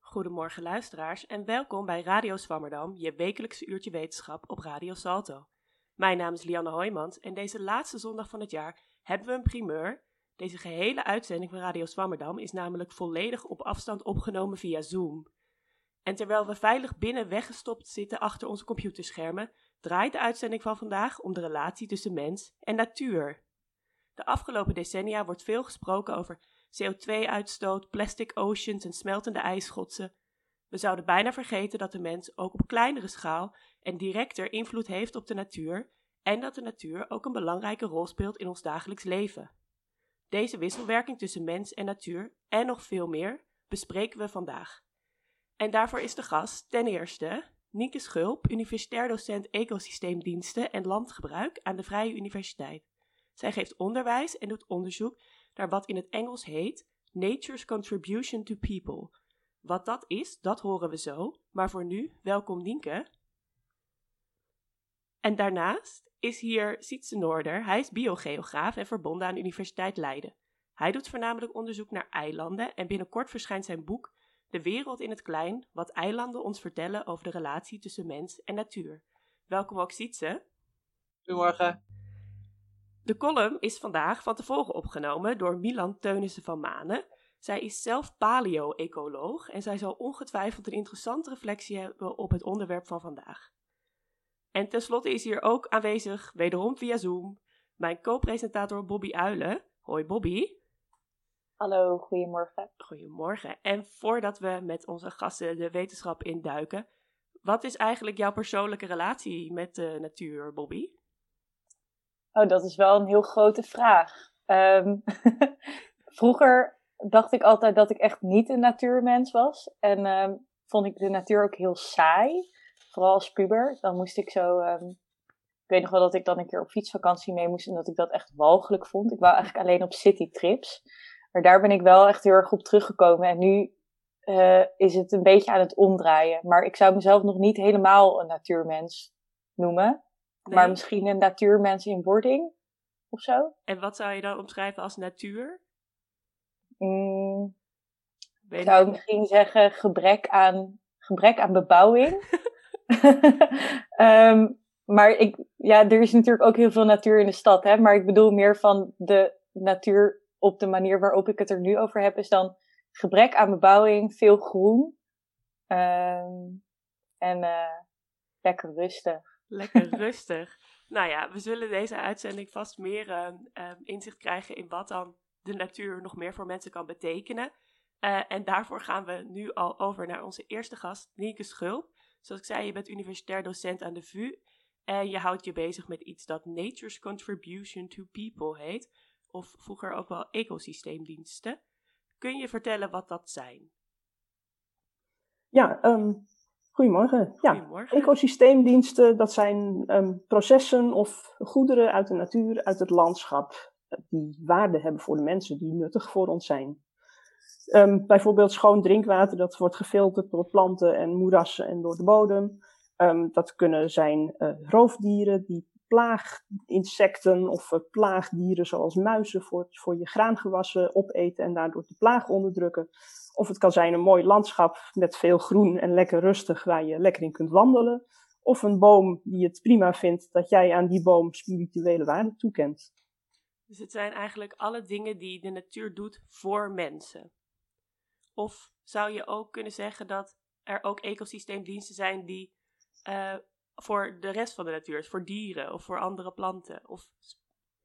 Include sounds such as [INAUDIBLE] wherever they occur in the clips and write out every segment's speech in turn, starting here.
Goedemorgen luisteraars en welkom bij Radio Swammerdam, je wekelijkse uurtje wetenschap op Radio Salto. Mijn naam is Lianne Hoijmans en deze laatste zondag van het jaar hebben we een primeur. Deze gehele uitzending van Radio Swammerdam is namelijk volledig op afstand opgenomen via Zoom. En terwijl we veilig binnen weggestopt zitten achter onze computerschermen, draait de uitzending van vandaag om de relatie tussen mens en natuur. De afgelopen decennia wordt veel gesproken over CO2-uitstoot, plastic oceans en smeltende ijsschotsen. We zouden bijna vergeten dat de mens ook op kleinere schaal en directer invloed heeft op de natuur en dat de natuur ook een belangrijke rol speelt in ons dagelijks leven. Deze wisselwerking tussen mens en natuur en nog veel meer bespreken we vandaag. En daarvoor is de gast ten eerste Nienke Schulp, universitair docent ecosysteemdiensten en landgebruik aan de Vrije Universiteit. Zij geeft onderwijs en doet onderzoek naar wat in het Engels heet Nature's Contribution to People. Wat dat is, dat horen we zo, maar voor nu, welkom Nienke. En daarnaast is hier Sietse Noorder. Hij is biogeograaf en verbonden aan de Universiteit Leiden. Hij doet voornamelijk onderzoek naar eilanden en binnenkort verschijnt zijn boek De wereld in het klein, wat eilanden ons vertellen over de relatie tussen mens en natuur. Welkom ook Sietse. Goedemorgen. De column is vandaag van tevoren opgenomen door Milan Teunissen van Manen. Zij is zelf paleo-ecoloog en zij zal ongetwijfeld een interessante reflectie hebben op het onderwerp van vandaag. En tenslotte is hier ook aanwezig, wederom via Zoom, mijn co-presentator Bobby Uilen. Hoi Bobby. Hallo, goedemorgen. Goedemorgen. En voordat we met onze gasten de wetenschap induiken, wat is eigenlijk jouw persoonlijke relatie met de natuur, Bobby? Oh, dat is wel een heel grote vraag. Ehm, [LAUGHS] vroeger dacht ik altijd dat ik echt niet een natuurmens was. En ehm, vond ik de natuur ook heel saai. Vooral als puber. Dan moest ik zo. Ehm, ik weet nog wel dat ik dan een keer op fietsvakantie mee moest en dat ik dat echt walgelijk vond. Ik wou eigenlijk alleen op citytrips. Maar daar ben ik wel echt heel erg op teruggekomen. En nu uh, is het een beetje aan het omdraaien. Maar ik zou mezelf nog niet helemaal een natuurmens noemen. Maar misschien een natuurmens in wording of zo. En wat zou je dan omschrijven als natuur? Mm, ik zou misschien zeggen gebrek aan, gebrek aan bebouwing. um, [LAUGHS] [LAUGHS] maar ik, ja, er is natuurlijk ook heel veel natuur in de stad. Hè? Maar ik bedoel meer van de natuur op de manier waarop ik het er nu over heb. Is dan gebrek aan bebouwing, veel groen. Um, en uh, lekker rustig. Lekker [LAUGHS] rustig. Nou ja, we zullen deze uitzending vast meer uh, inzicht krijgen in wat dan de natuur nog meer voor mensen kan betekenen. Uh, en daarvoor gaan we nu al over naar onze eerste gast, Nienke Schulp. Zoals ik zei, je bent universitair docent aan de VU. En je houdt je bezig met iets dat Nature's Contribution to People heet. Of vroeger ook wel ecosysteemdiensten. Kun je vertellen wat dat zijn? Ja, um, Goedemorgen. Ja, ecosysteemdiensten, dat zijn um, processen of goederen uit de natuur, uit het landschap, die waarde hebben voor de mensen, die nuttig voor ons zijn. Um, bijvoorbeeld schoon drinkwater, dat wordt gefilterd door planten en moerassen en door de bodem. Um, dat kunnen zijn uh, roofdieren die plaaginsecten of uh, plaagdieren zoals muizen voor, voor je graangewassen opeten en daardoor de plaag onderdrukken. Of het kan zijn een mooi landschap met veel groen en lekker rustig waar je lekker in kunt wandelen. Of een boom die het prima vindt dat jij aan die boom spirituele waarde toekent. Dus het zijn eigenlijk alle dingen die de natuur doet voor mensen. Of zou je ook kunnen zeggen dat er ook ecosysteemdiensten zijn die uh, voor de rest van de natuur, voor dieren of voor andere planten? Of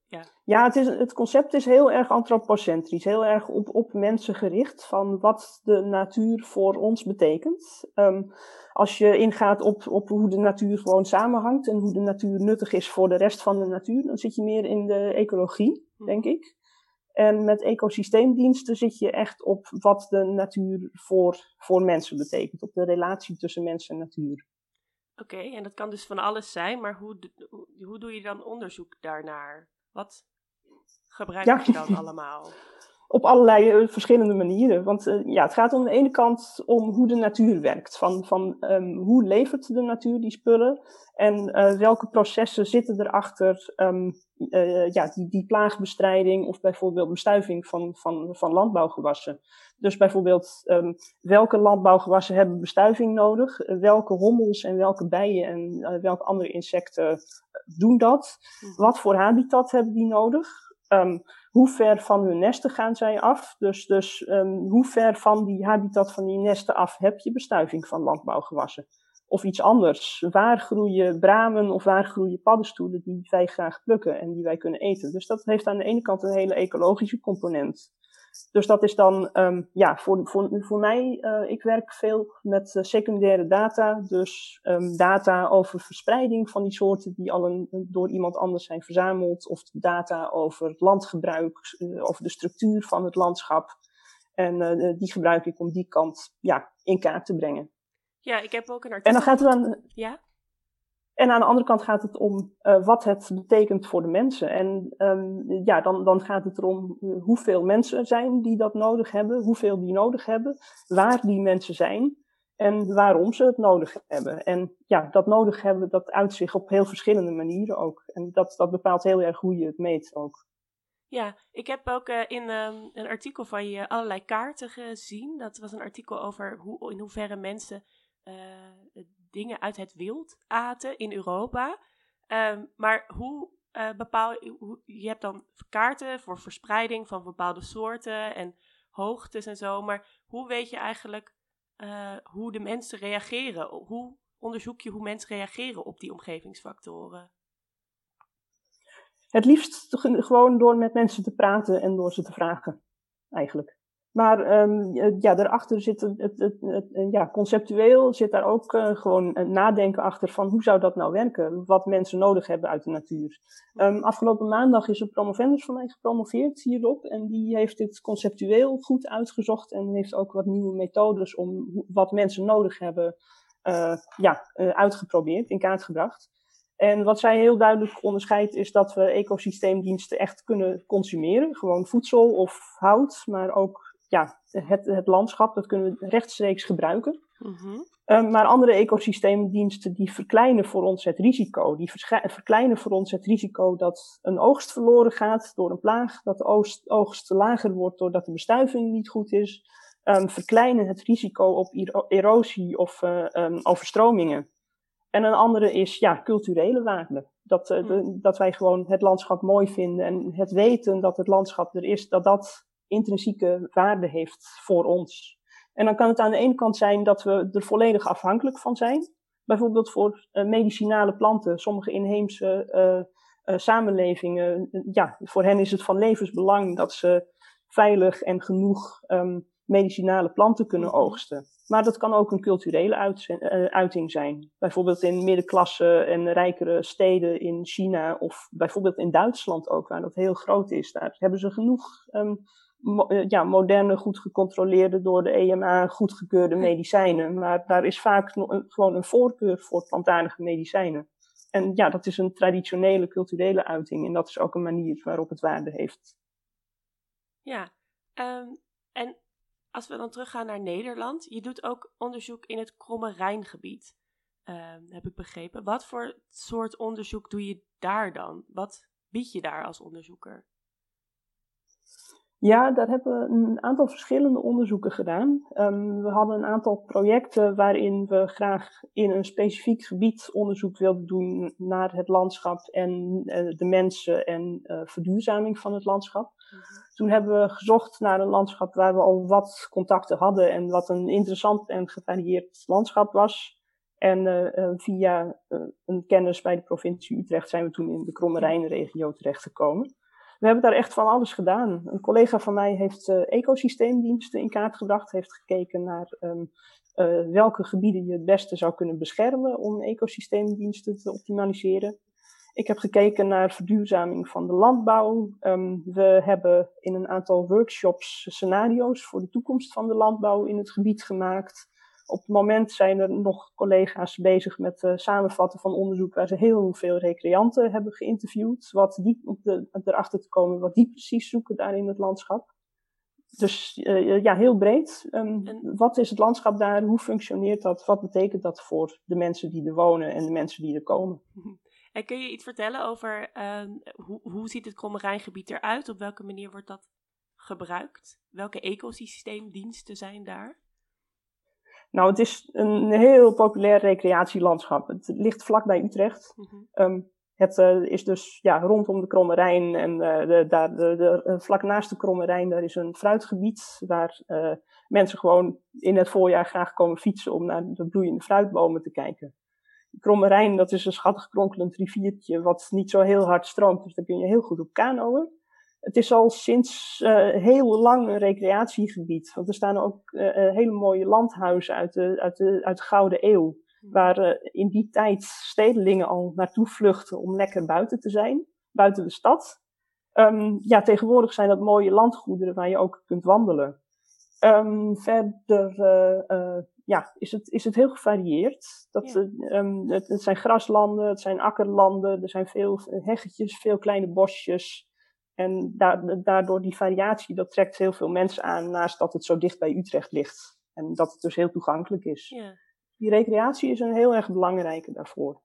ja, ja het, is, het concept is heel erg antropocentrisch, heel erg op, op mensen gericht van wat de natuur voor ons betekent. Um, als je ingaat op, op hoe de natuur gewoon samenhangt en hoe de natuur nuttig is voor de rest van de natuur, dan zit je meer in de ecologie, hm. denk ik. En met ecosysteemdiensten zit je echt op wat de natuur voor, voor mensen betekent, op de relatie tussen mens en natuur. Oké, en dat kan dus van alles zijn, maar hoe, hoe doe je dan onderzoek daarnaar? Wat gebruik je dan allemaal? [LAUGHS] op allerlei verschillende manieren. Want ja, het gaat om de ene kant om hoe de natuur werkt. Van, van um, hoe levert de natuur die spullen en welke processen zitten erachter um, ja, die, die plaagbestrijding of bijvoorbeeld bestuiving van, van, van landbouwgewassen. Dus bijvoorbeeld, um, welke landbouwgewassen hebben bestuiving nodig? Welke hommels en welke bijen en welke andere insecten eh, doen dat? Mhm. Wat voor habitat hebben die nodig? Um, hoe ver van hun nesten gaan zij af? Dus, dus um, hoe ver van die habitat van die nesten af heb je bestuiving van landbouwgewassen? Of iets anders. Waar groeien bramen of waar groeien paddenstoelen die wij graag plukken en die wij kunnen eten? Dus dat heeft aan de ene kant een hele ecologische component. Dus dat is dan, um, ja, voor, voor, voor mij, uh, ik werk veel met uh, secundaire data. Dus um, data over verspreiding van die soorten die al een, door iemand anders zijn verzameld. Of data over het landgebruik, uh, over de structuur van het landschap. En die gebruik ik om die kant ja, in kaart te brengen. Ja, ik heb ook een artikel. En dan gaat het dan. Ja? En aan de andere kant gaat het om uh, wat het betekent voor de mensen. En um, ja, dan, dan gaat het erom uh, hoeveel mensen zijn die dat nodig hebben, hoeveel die nodig hebben, waar die mensen zijn en waarom ze het nodig hebben. En ja, dat nodig hebben, dat uit zich op heel verschillende manieren ook. En dat, dat bepaalt heel erg hoe je het meet ook. Ja, ik heb ook uh, in um, een artikel van je allerlei kaarten gezien. Dat was een artikel over hoe, in hoeverre mensen dingen uit het wild aten in Europa. Um, maar hoe uh, bepaal je, hebt dan kaarten voor verspreiding van bepaalde soorten en hoogtes en zo, maar hoe weet je eigenlijk uh, hoe de mensen reageren? Hoe onderzoek je hoe mensen reageren op die omgevingsfactoren? Het liefst gewoon door met mensen te praten en door ze te vragen, eigenlijk. Maar um, ja, daarachter zit het, het, ja, conceptueel zit daar ook uh, gewoon een nadenken achter van hoe zou dat nou werken? Wat mensen nodig hebben uit de natuur. Um, afgelopen maandag is een promovendus van mij gepromoveerd hierop. En die heeft dit conceptueel goed uitgezocht en heeft ook wat nieuwe methodes om wat mensen nodig hebben uh, ja, uh, uitgeprobeerd, in kaart gebracht. En wat zij heel duidelijk onderscheidt is dat we ecosysteemdiensten echt kunnen consumeren. Gewoon voedsel of hout, maar ook ja, het, het landschap, dat kunnen we rechtstreeks gebruiken. Mm maar andere ecosysteemdiensten die verkleinen voor ons het risico. Die verkleinen voor ons het risico dat een oogst verloren gaat door een plaag, dat de oogst, oogst lager wordt doordat de bestuiving niet goed is. Um, verkleinen het risico op erosie of uh, um, overstromingen. En een andere is ja, culturele waarde. Dat, uh, dat wij gewoon het landschap mooi vinden en het weten dat het landschap er is, dat dat intrinsieke waarde heeft voor ons. En dan kan het aan de ene kant zijn dat we er volledig afhankelijk van zijn. Bijvoorbeeld voor uh, medicinale planten. Sommige inheemse uh, uh, samenlevingen, ja, voor hen is het van levensbelang dat ze veilig en genoeg um, medicinale planten kunnen oogsten. Maar dat kan ook een culturele uit, uiting zijn. Bijvoorbeeld in middenklasse en rijkere steden in China of bijvoorbeeld in Duitsland ook, waar dat heel groot is. Daar hebben ze genoeg um, eh, ja, moderne, goed gecontroleerde, door de EMA goedgekeurde medicijnen. Maar daar is vaak gewoon een voorkeur voor plantaardige medicijnen. En ja, dat is een traditionele culturele uiting. En dat is ook een manier waarop het waarde heeft. Ja, um, en als we dan teruggaan naar Nederland. Je doet ook onderzoek in het Kromme Rijngebied. Um, heb ik begrepen. Wat voor soort onderzoek doe je daar dan? Wat bied je daar als onderzoeker? Ja, daar hebben we een aantal verschillende onderzoeken gedaan. Um, we hadden een aantal projecten waarin we graag in een specifiek gebied onderzoek wilden doen naar het landschap en uh, de mensen en uh, verduurzaming van het landschap. Mm -hmm. Toen hebben we gezocht naar een landschap waar we al wat contacten hadden en wat een interessant en gevarieerd landschap was. En uh, via een kennis bij de provincie Utrecht zijn we toen in de Kromme Rijnregio terechtgekomen we hebben daar echt van alles gedaan. Een collega van mij heeft uh, ecosysteemdiensten in kaart gebracht, heeft gekeken naar um, uh, welke gebieden je het beste zou kunnen beschermen om ecosysteemdiensten te optimaliseren. Ik heb gekeken naar verduurzaming van de landbouw. Um, we hebben in een aantal workshops scenario's voor de toekomst van de landbouw in het gebied gemaakt. Op het moment zijn er nog collega's bezig met het uh, samenvatten van onderzoek waar ze heel veel recreanten hebben geïnterviewd. Wat die, om de, erachter te komen wat die precies zoeken daar in het landschap. dus ja, heel breed. Um, Wat is het landschap daar? Hoe functioneert dat? Wat betekent dat voor de mensen die er wonen en de mensen die er komen? En kun je iets vertellen over ehm, hoe, hoe ziet het Krommerijngebied eruit? Op welke manier wordt dat gebruikt? Welke ecosysteemdiensten zijn daar? Nou, het is een heel populair recreatielandschap. Het ligt vlakbij Utrecht. Mm het uh, is dus ja, rondom de Kromme Rijn en uh, de, daar, de, de, uh, vlak naast de Kromme Rijn, daar is een fruitgebied waar mensen gewoon in het voorjaar graag komen fietsen om naar de bloeiende fruitbomen te kijken. De Kromme Rijn, dat is een schattig kronkelend riviertje wat niet zo heel hard stroomt, dus daar kun je heel goed op kanoën. Het is al sinds heel lang een recreatiegebied, want er staan ook hele mooie landhuizen uit de, uit de, uit de Gouden Eeuw waar uh, in die tijd stedelingen al naartoe vluchten om lekker buiten te zijn, buiten de stad. Um, ja, tegenwoordig zijn dat mooie landgoederen waar je ook kunt wandelen. Um, verder ja, is, het, is het heel gevarieerd. Dat, ja. um, het, het, zijn graslanden, het zijn akkerlanden, er zijn veel heggetjes, veel kleine bosjes. En daardoor die variatie, dat trekt heel veel mensen aan, naast dat het zo dicht bij Utrecht ligt. En dat het dus heel toegankelijk is. Ja die recreatie is een heel erg belangrijke daarvoor.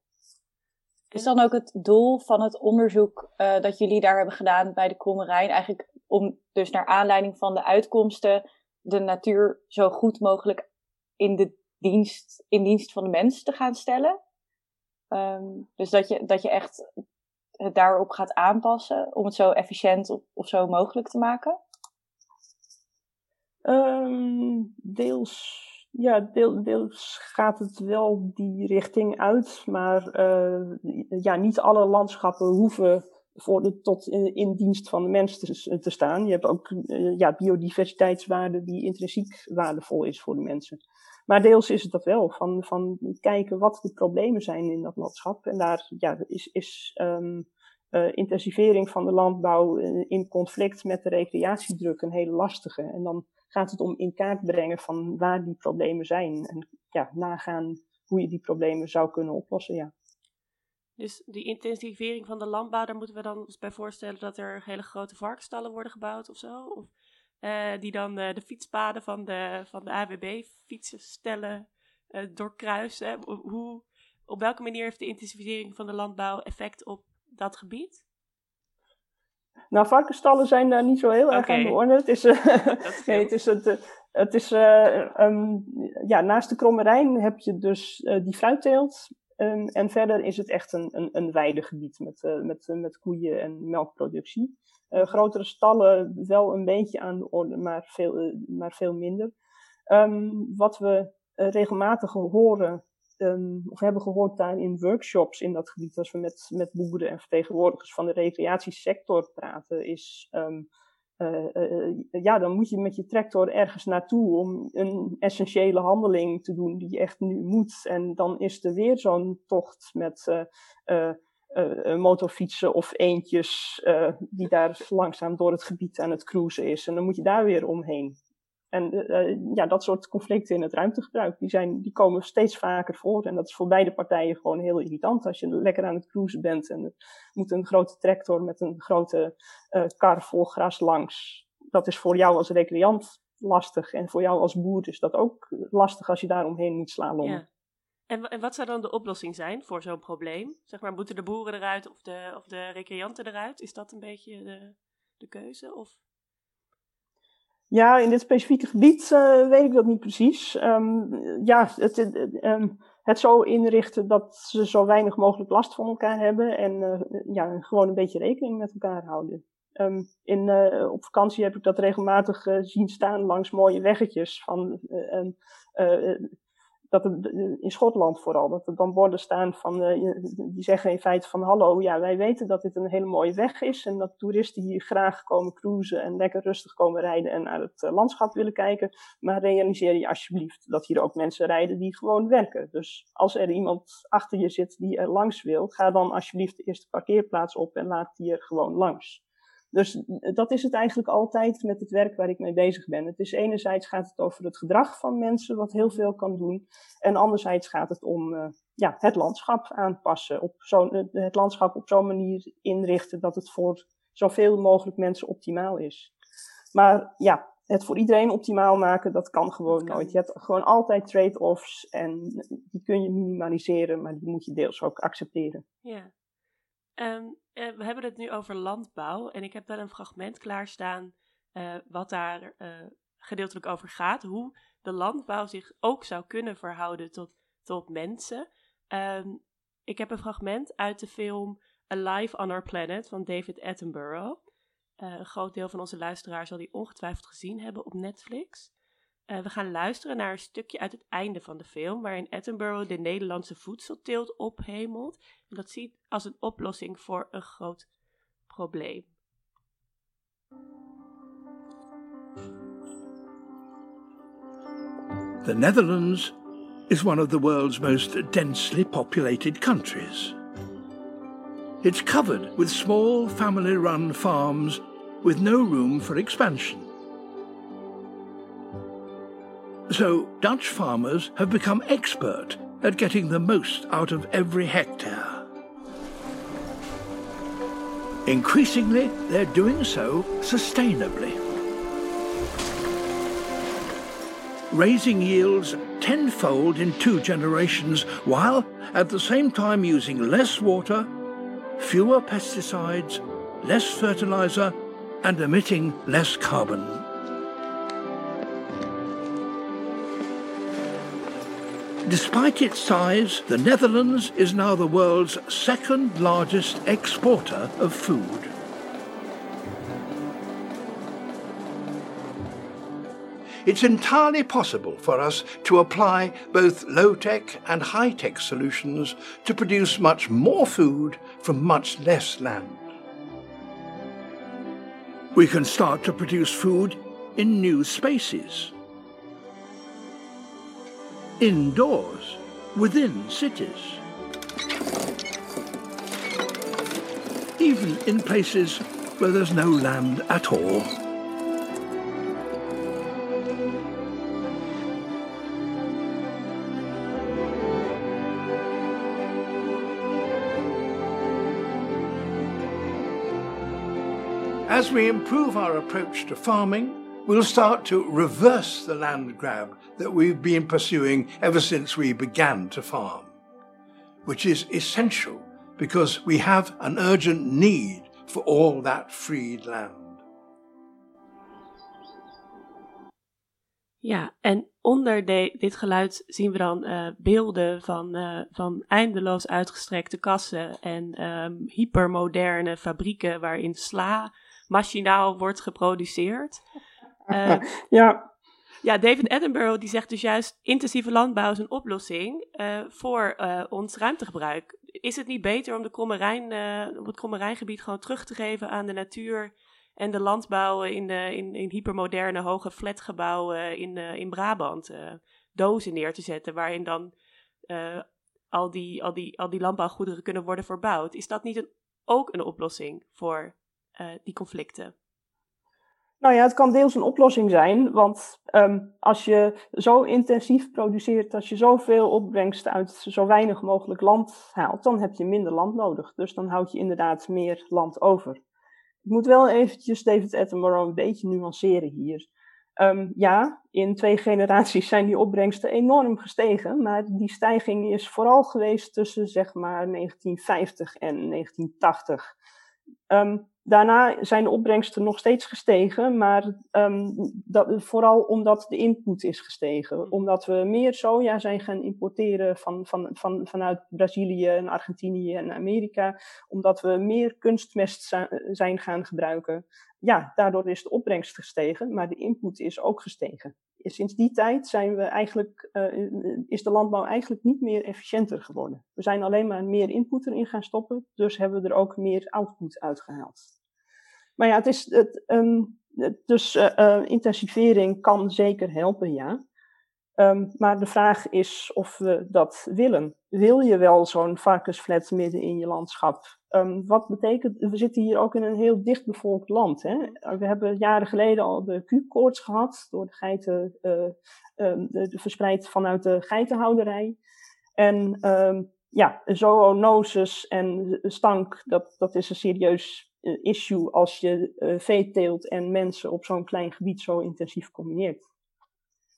Is dan ook het doel van het onderzoek uh, dat jullie daar hebben gedaan bij de Krommerijn eigenlijk om dus naar aanleiding van de uitkomsten de natuur zo goed mogelijk in de dienst, in dienst van de mens te gaan stellen? Um, dus dat je, dat je echt daarop gaat aanpassen om het zo efficiënt of, zo mogelijk te maken? Um, deels ja, deel, deels gaat het wel die richting uit, maar uh, ja, niet alle landschappen hoeven voor de, tot in, dienst van de mens te, staan. Je hebt ook uh, ja, biodiversiteitswaarde die intrinsiek waardevol is voor de mensen. Maar deels is het dat wel, van, van kijken wat de problemen zijn in dat landschap. En daar ja, is, is um, uh, intensivering van de landbouw in conflict met de recreatiedruk een hele lastige. En dan gaat het om in kaart brengen van waar die problemen zijn. En ja, nagaan hoe je die problemen zou kunnen oplossen, ja. Dus die intensivering van de landbouw, daar moeten we dan ons bij voorstellen dat er hele grote varkenstallen worden gebouwd of zo? Of uh, die dan uh, de fietspaden van de, van de AWB fietsenstellen uh, doorkruisen. Hoe, op welke manier heeft de intensivering van de landbouw effect op dat gebied? Nou, varkensstallen zijn daar niet zo heel erg aan de orde. Het is, [LAUGHS] [LAUGHS] nee, het is, het, het is um, ja, naast de Kromme Rijn heb je dus die fruitteelt. Um, en verder is het echt een, een, een weidegebied met, met, met koeien en melkproductie. Grotere stallen wel een beetje aan de orde, maar veel, maar veel minder. Um, wat we regelmatig horen um, of hebben gehoord daar in workshops in dat gebied, als we met, met boeren en vertegenwoordigers van de recreatiesector praten, is uh, uh, ja, dan moet je met je tractor ergens naartoe om een essentiële handeling te doen die je echt nu moet. En dan is er weer zo'n tocht met uh, motorfietsen of eentjes die daar langzaam door het gebied aan het cruisen is. En dan moet je daar weer omheen. En uh, ja, dat soort conflicten in het ruimtegebruik, die, zijn, die komen steeds vaker voor. En dat is voor beide partijen gewoon heel irritant. Als je lekker aan het cruisen bent en er moet een grote tractor met een grote uh, kar vol gras langs. Dat is voor jou als recreant lastig. En voor jou als boer is dat ook lastig als je daar omheen moet slaan. En, wat zou dan de oplossing zijn voor zo'n probleem? Zeg maar, moeten de boeren eruit of de, of de recreanten eruit? Is dat een beetje de, de keuze? Of? Ja, in dit specifieke gebied uh, weet ik dat niet precies. Um, ja, het, um, het zo inrichten dat ze zo weinig mogelijk last van elkaar hebben en uh, ja, gewoon een beetje rekening met elkaar houden. Um, in, uh, op vakantie heb ik dat regelmatig zien staan langs mooie weggetjes van dat in Schotland vooral, dat er dan borden staan van, uh, die zeggen in feite van hallo, ja, wij weten dat dit een hele mooie weg is en dat toeristen hier graag komen cruisen en lekker rustig komen rijden en naar het uh, landschap willen kijken, maar realiseer je alsjeblieft dat hier ook mensen rijden die gewoon werken. Dus als er iemand achter je zit die er langs wil, ga dan alsjeblieft de eerste parkeerplaats op en laat die er gewoon langs. Dus dat is het eigenlijk altijd met het werk waar ik mee bezig ben. Het is enerzijds gaat het over het gedrag van mensen, wat heel veel kan doen. En anderzijds gaat het om uh, ja, het landschap aanpassen. Op zo, het landschap op zo'n manier inrichten dat het voor zoveel mogelijk mensen optimaal is. Maar ja, het voor iedereen optimaal maken, dat kan gewoon nooit. Je hebt gewoon altijd trade-offs en die kun je minimaliseren, maar die moet je deels ook accepteren. Ja. Ehm, eh, we hebben het nu over landbouw en ik heb daar een fragment klaarstaan uh, wat daar uh, gedeeltelijk over gaat. Hoe de landbouw zich ook zou kunnen verhouden tot, tot mensen. Um, ik heb een fragment uit de film Alive on Our Planet van David Attenborough. Een groot deel van onze luisteraars zal die ongetwijfeld gezien hebben op Netflix. Uh, we gaan luisteren naar een stukje uit het einde van de film, waarin Attenborough de Nederlandse voedselteelt ophemelt. En dat ziet als een oplossing voor een groot probleem. The Netherlands is one of the world's most densely populated countries. It's covered with small family run farms with no room for expansion. So Dutch farmers have become expert at getting the most out of every hectare. Increasingly, they're doing so sustainably. Raising yields tenfold in two generations, while at the same time using less water, fewer pesticides, less fertilizer, and emitting less carbon. Despite its size, the Netherlands is now the world's second largest exporter of food. It's entirely possible for us to apply both low tech and high tech solutions to produce much more food from much less land. We can start to produce food in new spaces. Indoors, within cities. Even in places where there's no land at all. As we improve our approach to farming, we'll start to reverse the land grab that we've been pursuing ever since we began to farm, which is essential because we have an urgent need for all that freed land. Ja, en onder de, dit geluid zien we dan uh, beelden van, uh, van eindeloos uitgestrekte kassen en um, hypermoderne fabrieken waarin sla machinaal wordt geproduceerd. Uh, [LAUGHS] ja. Ja, David Attenborough die zegt dus juist intensieve landbouw is een oplossing uh, voor uh, ons ruimtegebruik. Is het niet beter om, de Kromme Rijn, op het Kromme Rijngebied gewoon terug te geven aan de natuur en de landbouw in, de, in, in hypermoderne hoge flatgebouwen in, in Brabant dozen neer te zetten waarin dan al, die, al, die, al die landbouwgoederen kunnen worden verbouwd? Is dat niet een, ook een oplossing voor uh, die conflicten? Nou ja, het kan deels een oplossing zijn, want um, als je zo intensief produceert, als je zoveel opbrengst uit zo weinig mogelijk land haalt, dan heb je minder land nodig. Dus dan houd je inderdaad meer land over. Ik moet wel eventjes David Attenborough een beetje nuanceren hier. Um, ja, in twee [LAUGHS] generaties zijn die opbrengsten enorm gestegen, maar die stijging is vooral geweest tussen zeg maar 1950 en 1980. Um, Daarna zijn de opbrengsten nog steeds gestegen, maar um, dat, vooral omdat de input is gestegen. Hmm. Omdat we meer soja zijn gaan importeren van, van, van, vanuit Brazilië en Argentinië en Amerika. Omdat we meer kunstmest zijn gaan gebruiken. Ja, daardoor is de opbrengst gestegen, maar de input is ook gestegen. Sinds die tijd zijn we eigenlijk, uh, is de landbouw eigenlijk niet meer efficiënter geworden. We zijn alleen maar meer input erin gaan stoppen, dus hebben we er ook meer output uitgehaald. Maar ja, het is, het, um, dus uh, intensivering kan zeker helpen, ja. Um, maar de vraag is of we dat willen. Wil je wel zo'n varkensflat midden in je landschap? Um, wat betekent, we zitten hier ook in een heel dichtbevolkt land. Hè? We hebben jaren geleden al de Q-koorts gehad, door de geiten, de, de, verspreid vanuit de geitenhouderij. En ja, zoonosis en stank, dat, dat is een serieus issue als je uh, veeteelt en mensen op zo'n klein gebied zo intensief combineert.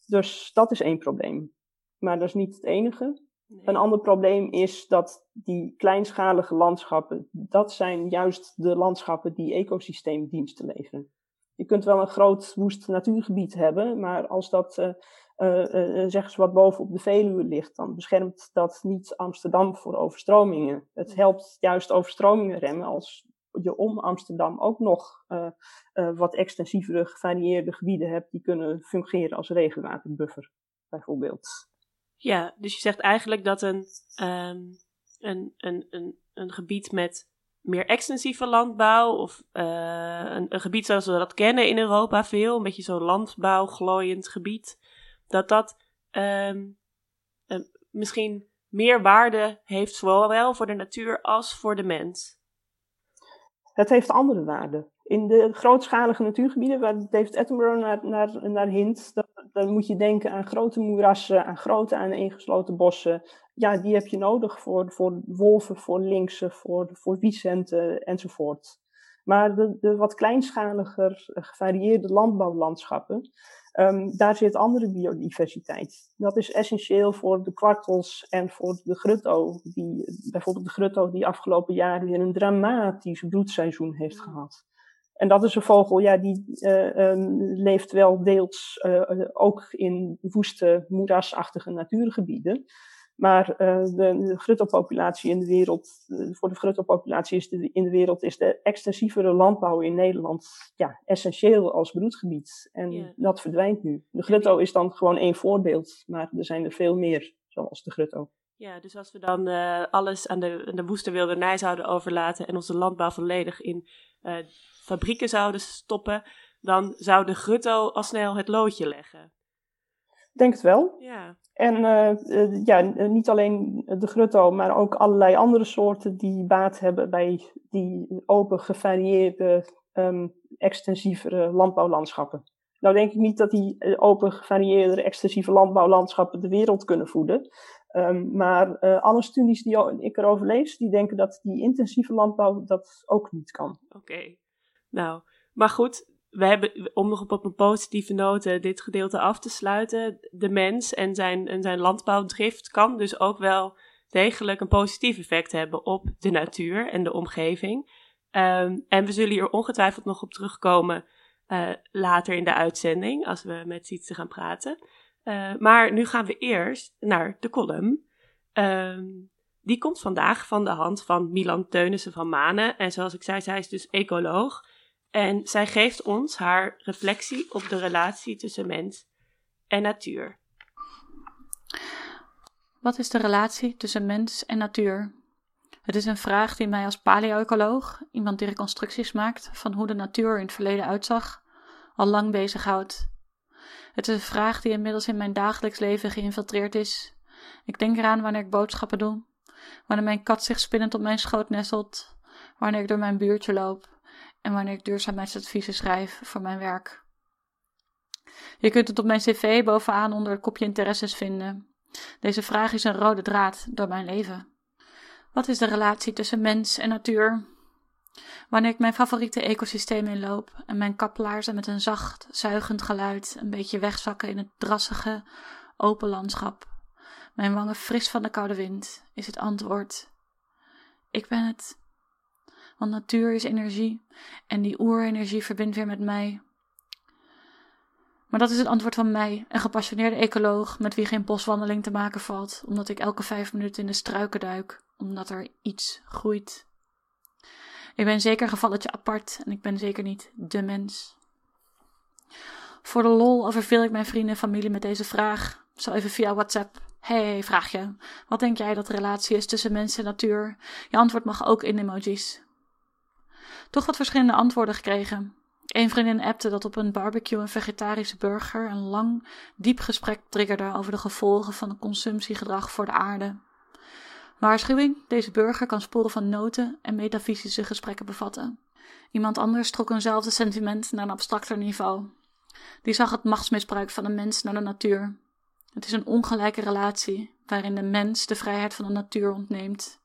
Dus dat is één probleem. Maar dat is niet het enige. Een ander probleem is dat die kleinschalige landschappen, dat zijn juist de landschappen die ecosysteemdiensten leveren. Je kunt wel een groot woest natuurgebied hebben, maar als dat, uh, uh, zeg eens wat boven op de Veluwe ligt, dan beschermt dat niet Amsterdam voor overstromingen. Het helpt juist overstromingen remmen als je om Amsterdam ook nog wat extensievere, gevarieerde gebieden hebt die kunnen fungeren als regenwaterbuffer, bijvoorbeeld. Ja, dus je zegt eigenlijk dat een, um, een, een, een, een gebied met meer extensieve landbouw, of uh, een, een, gebied zoals we dat kennen in Europa veel, een beetje zo'n landbouwglooiend gebied, dat dat um, um, misschien meer waarde heeft, zowel voor de natuur als voor de mens. Het heeft andere waarden. In de grootschalige natuurgebieden, waar David Attenborough naar, naar, naar hint, dan moet je denken aan grote moerassen, aan grote aaneengesloten bossen. Ja, die heb je nodig voor, voor wolven, voor linksen, voor, voor wiesenten enzovoort. Maar de, de wat kleinschaliger, gevarieerde landbouwlandschappen, um, daar zit andere biodiversiteit. Dat is essentieel voor de kwartels en voor de grutto. Die, bijvoorbeeld de grutto die afgelopen jaar weer een dramatisch broedseizoen heeft gehad. En dat is een vogel, ja, die uh, um, leeft wel deels uh, ook in woeste, moerasachtige natuurgebieden. Maar uh, de, de gruttopopulatie in de wereld, voor de gruttopopulatie is de, in de wereld is de extensievere landbouw in Nederland ja, essentieel als broedgebied. En dat verdwijnt nu. De grutto is dan gewoon één voorbeeld, maar er zijn er veel meer, zoals de grutto. Ja, dus als we dan alles aan de, aan de woeste wildernij zouden overlaten en onze landbouw volledig in fabrieken zouden stoppen, dan zou de grutto al snel het loodje leggen. Denk het wel. Ja. En uh, ja, niet alleen de grutto, maar ook allerlei andere soorten die baat hebben bij die open, gevarieerde, um, extensievere landbouwlandschappen. Nou denk ik niet dat die eh, open, gevarieerde, extensieve landbouwlandschappen de wereld kunnen voeden. Um, maar uh, alle studies die ik erover lees, die denken dat die intensieve landbouw dat ook niet kan. Oké. Nou, maar goed, we hebben, om nog op een positieve note dit gedeelte af te sluiten, de mens en zijn, en zijn landbouwdrift kan dus ook wel degelijk een positief effect hebben op de natuur en de omgeving. Um, en we zullen hier ongetwijfeld nog op terugkomen uh, later in de uitzending, als we met Sietse gaan praten. Uh, maar nu gaan we eerst naar de column. Um, die komt vandaag van de hand van Milan Teunissen van Manen. En zoals ik zei, zij is dus ecoloog. En zij geeft ons haar reflectie op de relatie tussen mens en natuur. Wat is de relatie tussen mens en natuur? Het is een vraag die mij als paleo-ecoloog, iemand die reconstructies maakt van hoe de natuur in het verleden uitzag, al lang bezighoudt. Het is een vraag die inmiddels in mijn dagelijks leven geïnfiltreerd is. Ik denk eraan wanneer ik boodschappen doe, wanneer mijn kat zich spinnend op mijn schoot nestelt, wanneer ik door mijn buurtje loop, en wanneer ik duurzaamheidsadviezen schrijf voor mijn werk. Je kunt het op mijn cv bovenaan onder het kopje interesses vinden. Deze vraag is een rode draad door mijn leven. Wat is de relatie tussen mens en natuur? Wanneer ik mijn favoriete ecosysteem inloop en mijn kaplaarzen met een zacht, zuigend geluid een beetje wegzakken in het drassige, open landschap, mijn wangen fris van de koude wind, is het antwoord: Ik ben het. Want natuur is energie en die oerenergie verbindt weer met mij. Maar dat is het antwoord van mij, een gepassioneerde ecoloog met wie geen boswandeling te maken valt, omdat ik elke vijf minuten in de struiken duik, omdat er iets groeit. Ik ben zeker een gevalletje apart en ik ben zeker niet de mens. Voor de lol overviel ik mijn vrienden en familie met deze vraag, zo even via WhatsApp. Hey, vraag je, wat denk jij dat de relatie is tussen mens en natuur? Je antwoord mag ook in emojis toch wat verschillende antwoorden gekregen. Een vriendin appte dat op een barbecue een vegetarische burger een lang, diep gesprek triggerde over de gevolgen van het consumptiegedrag voor de aarde. Waarschuwing: deze burger kan sporen van noten en metafysische gesprekken bevatten. Iemand anders trok eenzelfde sentiment naar een abstracter niveau. Die zag het machtsmisbruik van de mens naar de natuur. Het is een ongelijke relatie waarin de mens de vrijheid van de natuur ontneemt.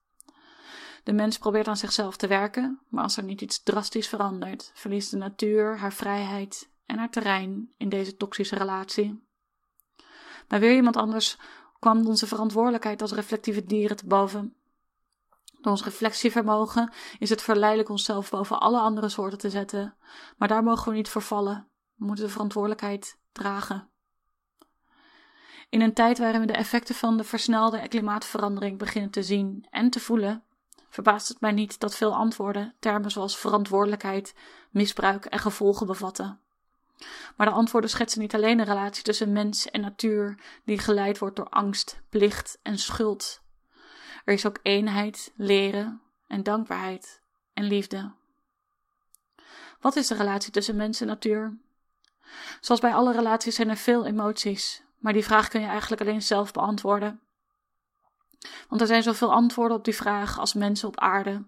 De mens probeert aan zichzelf te werken, maar als er niet iets drastisch verandert, verliest de natuur haar vrijheid en haar terrein in deze toxische relatie. Bij weer iemand anders kwam onze verantwoordelijkheid als reflectieve dieren te boven. Door ons reflectievermogen is het verleidelijk onszelf boven alle andere soorten te zetten, maar daar mogen we niet voor vallen. We moeten de verantwoordelijkheid dragen. In een tijd waarin we de effecten van de versnelde klimaatverandering beginnen te zien en te voelen, verbaast het mij niet dat veel antwoorden termen zoals verantwoordelijkheid, misbruik en gevolgen bevatten. Maar de antwoorden schetsen niet alleen een relatie tussen mens en natuur die geleid wordt door angst, plicht en schuld. Er is ook eenheid, leren en dankbaarheid en liefde. Wat is de relatie tussen mens en natuur? Zoals bij alle relaties zijn er veel emoties, maar die vraag kun je eigenlijk alleen zelf beantwoorden. Want er zijn zoveel antwoorden op die vraag als mensen op aarde.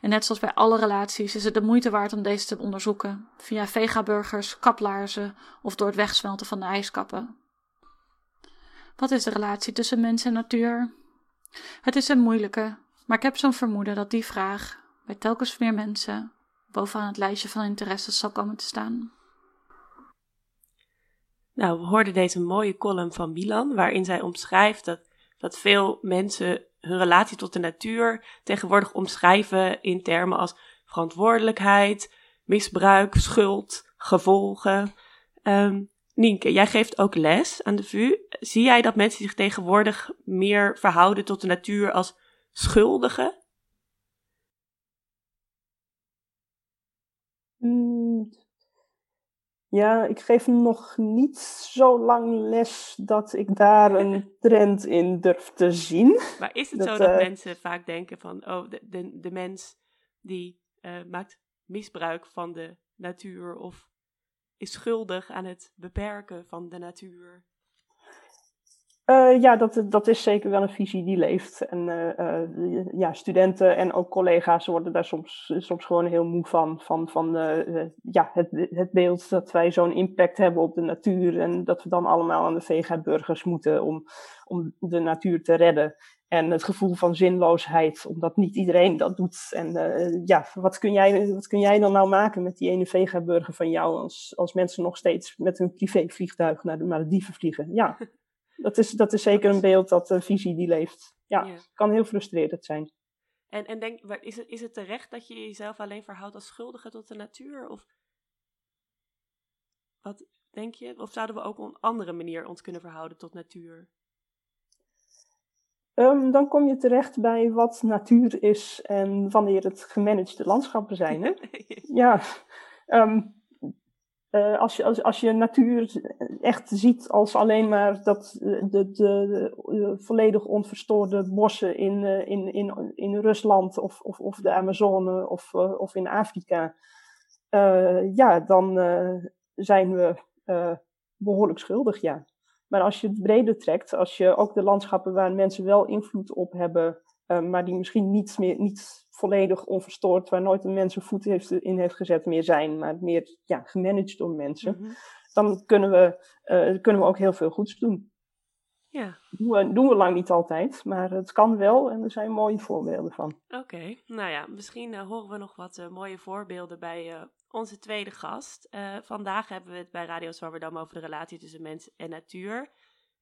En net zoals bij alle relaties is het de moeite waard om deze te onderzoeken, via vegaburgers, kaplaarzen of door het wegsmelten van de ijskappen. Wat is de relatie tussen mens en natuur? Het is een moeilijke, maar ik heb zo'n vermoeden dat die vraag bij telkens meer mensen bovenaan het lijstje van interesses zal komen te staan. Nou, we hoorden deze mooie column van Milan, waarin zij omschrijft dat, dat veel mensen hun relatie tot de natuur tegenwoordig omschrijven in termen als verantwoordelijkheid, misbruik, schuld, gevolgen. Um, Nienke, jij geeft ook les aan de VU. Zie jij dat mensen zich tegenwoordig meer verhouden tot de natuur als schuldigen? Ja, ik geef nog niet zo lang les dat ik daar een trend in durf te zien. Maar is het zo dat uh, mensen vaak denken van, oh, de, de, de mens die uh, maakt misbruik van de natuur of is schuldig aan het beperken van de natuur? Uh, ja, dat, dat is zeker wel een visie die leeft. En uh, uh, ja, studenten en ook collega's worden daar soms, soms gewoon heel moe van. Van, van ja, het, het beeld dat wij zo'n impact hebben op de natuur. En dat we dan allemaal aan de vega-burgers moeten om, om de natuur te redden. En het gevoel van zinloosheid, omdat niet iedereen dat doet. En ja, wat kun, jij, wat kun jij dan nou maken met die ene vegaburger van jou als, als mensen nog steeds met hun privévliegtuig naar de Malediven vliegen? Ja, [LAUGHS] dat is, dat is zeker een beeld, dat een visie die leeft. Ja, ja. kan heel frustrerend zijn. En, en denk, is het, is het terecht dat je jezelf alleen verhoudt als schuldige tot de natuur? Of wat denk je? Of zouden we ook op een andere manier ons kunnen verhouden tot natuur? Um, dan kom je terecht bij wat natuur is en wanneer het gemanagede landschappen zijn. Hè? [LAUGHS] ja, um, uh, als, je, als, als je natuur echt ziet als alleen maar dat, de, de, de, volledig onverstoorde bossen in, in, in, in Rusland of, of, of de Amazone of, of in Afrika, ja, dan zijn we behoorlijk schuldig, ja. Maar als je het breder trekt, als je ook de landschappen waar mensen wel invloed op hebben, maar die misschien niet, meer, niet volledig onverstoord, waar nooit een mens een voet heeft, in heeft gezet meer zijn, maar meer ja, gemanaged door mensen, mm -hmm. dan kunnen we, uh, kunnen we ook heel veel goeds doen. Ja. Doen we, doen we lang niet altijd, maar het kan wel en er zijn mooie voorbeelden van. Oké, okay. nou ja, misschien uh, horen we nog wat uh, mooie voorbeelden bij uh, onze tweede gast. vandaag hebben we het bij Radio Zwammerdam over de relatie tussen mens en natuur.